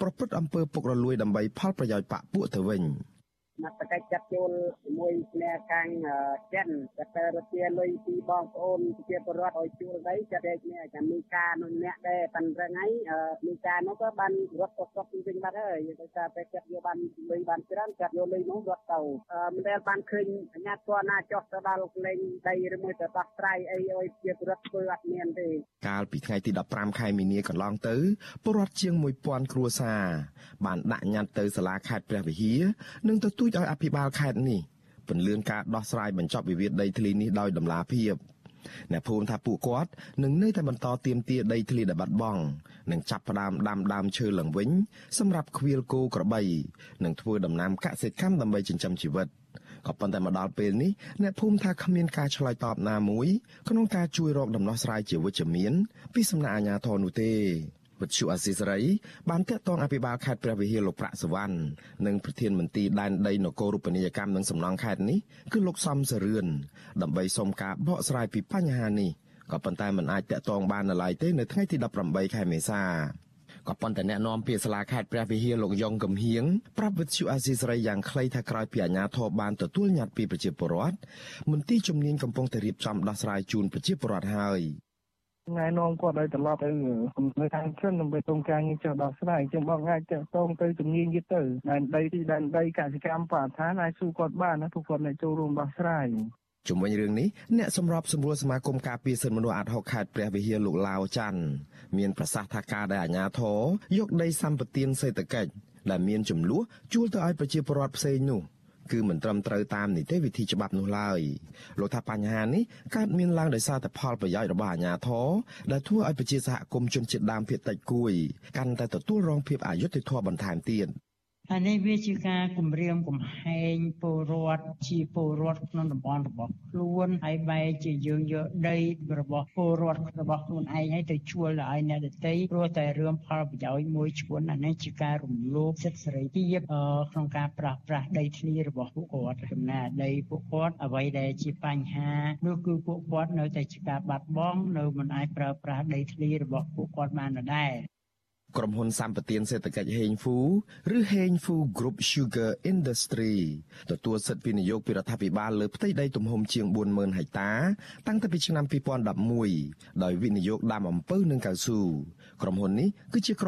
ប្រព្រឹត្តអំពើពុករលួយដើម្បីផលប្រយោជន៍បកពួកទៅវិញ។ មត្តកិច្ចចាត់ចូលជាមួយអ្នកកាំងចិនចាត់ទៅរទាលុយពីបងប្អូនជាពលរដ្ឋឲ្យជួលដីចាត់ឯគ្នាចាំមានការនោះអ្នកដែរប៉ិនរឹងហើយមានការនោះក៏បានរត់ទៅស្រុកវិញបាត់ហើយដោយសារតែចាត់យកបានលុយបានច្រើនចាត់យកលុយនោះរត់ទៅមិនដែលបានឃើញអាញាធរណាចោះទៅដល់លេងដីឬមួយទៅដោះស្រាយអីឲ្យជាពលរដ្ឋធ្វើអត់មានទេកាលពីថ្ងៃទី15ខែមីនាកន្លងទៅពលរដ្ឋជាង1000គ្រួសារបានដាក់ញត្តិទៅសាលាខេត្តព្រះវិហារនិងទទួលទូចឲ្យអភិបាលខេត្តនេះពន្លឿនការដោះស្រាយបញ្ចប់វិវាទដីធ្លីនេះដោយដំណាភាពអ្នកភូមិថាពួកគាត់នឹងនៅតែបន្តទៀមទាដីធ្លីដែលបាត់បង់និងចាប់ផ្ដើមដាំដើមឈើឡើងវិញ សម្រាប់ខ្វៀលគោក្របី និងធ្វើដំណាំកសិកម្មដើម្បីចិញ្ចឹមជីវិតក៏ប៉ុន្តែមកដល់ពេលនេះអ្នកភូមិថាគ្មានការឆ្លើយតបណាមួយក្នុងការជួយរកដំណោះស្រាយជាវិជ្ជមាន ពីសំណាក់អាជ្ញាធរនោះទេ វិទ្យុអាស៊ីសេរីបានតាក់ទងអភិបាលខេត្តព្រះវិហារលោកប្រាក់សវណ្ណនិងប្រធានមន្ត្រីដែនដីនគររូបនីយកម្មនិងសំណង់ខេត្តនេះគឺលោកសំសរឿនដើម្បីសុំការបកស្រាយពីបញ្ហានេះក៏ប៉ុន្តែមិនអាចតាក់ទងបាននៅឡើយទេនៅថ្ងៃទី18ខែមេសាក៏ប៉ុន្តែអ្នកនាំពាក្យសាលាខេត្តព្រះវិហារលោកយ៉ងកំហៀងប្រាប់វិទ្យុអាស៊ីសេរីយ៉ាងខ្លីថាក្រោយពីអាជ្ញាធរបានទទួលញត្តិពីប្រជាពលរដ្ឋមន្ទីរជំនាញកំពុងតែរៀបចំដោះស្រាយជូនប្រជាពលរដ្ឋហើយ ណែនាំគាត់ឲ្យត្រឡប់ទៅកំណើខាងជនដើម្បីតុងការងារចុះដោះស្រាយចឹងបងអាចតតងទៅជំនាញទៀតទៅដែនដីទីដែនដីកសិកម្មបរិស្ថានអាចសួរគាត់បានណាព្រោះគាត់នៅចូលរួមដោះស្រាយជុំវិញរឿងនេះអ្នកសម្របសម្រួលសមាគមការពារសិទ្ធិមនុស្សអាត់ហុកខេត្តព្រះវិហារលោកឡាវច័ន្ទមានប្រសាសន៍ថាការដែលអាជ្ញាធរយកដីសម្បត្តិសេដ្ឋកិច្ចដែលមានចំនួនជួលទៅឲ្យប្រជាពលរដ្ឋផ្សេងនោះ គឺមិនត្រឹមត្រូវតាមនីតិវិធីច្បាប់នោះឡើយលោកថាបញ្ហានេះកើតមានឡើងដោយសារតែផលប្រយោជន៍របស់អាជ្ញាធរដែលធ្វើឲ្យប្រជាសហគមន៍ជនជាតិដើមភាគតិចគួយកាន់តែទទួលរងភាពអយុត្តិធម៌បន្ថែមទៀត។ អានេះវាជាការគម្រាមកំហែងពលរដ្ឋជាពលរដ្ឋក្នុងតំបន់របស់ខ្លួនហើយបែរជាយើងយកដីរបស់ពលរដ្ឋរបស់ខ្លួនឯងឲ្យទៅជួលឲ្យអ្នកដទៃព្រោះតែរឿងផលប្រយោជន៍មួយឈ្មោះអានេះជាការរំលោភសិទ្ធិសេរីភាពក្នុងការប្រាស្រ័យដីធ្លីរបស់ពួកគាត់ចំណាដីពួកគាត់អ្វីដែលជាបញ្ហានោះគឺពួកគាត់នៅតែជាការបាត់បង់នៅមិនអាចប្រើប្រាស់ដីធ្លីរបស់ពួកគាត់បានដដែល ក្រុមហ៊ុនសម្បទានសេដ្ឋកិច្ចហេងហ្វូឬហេងហ្វូ Group Sugar Industry ទទួលសិទ្ធិវិនិយោគពីរដ្ឋាភិបាលលើផ្ទៃដីទំហំជាង40000ហិកតា តាំងពីឆ្នាំ2011ដោយវិនិយោគដាំអំពៅនិងកៅស៊ូក្រុមហ៊ុននេះគឺជា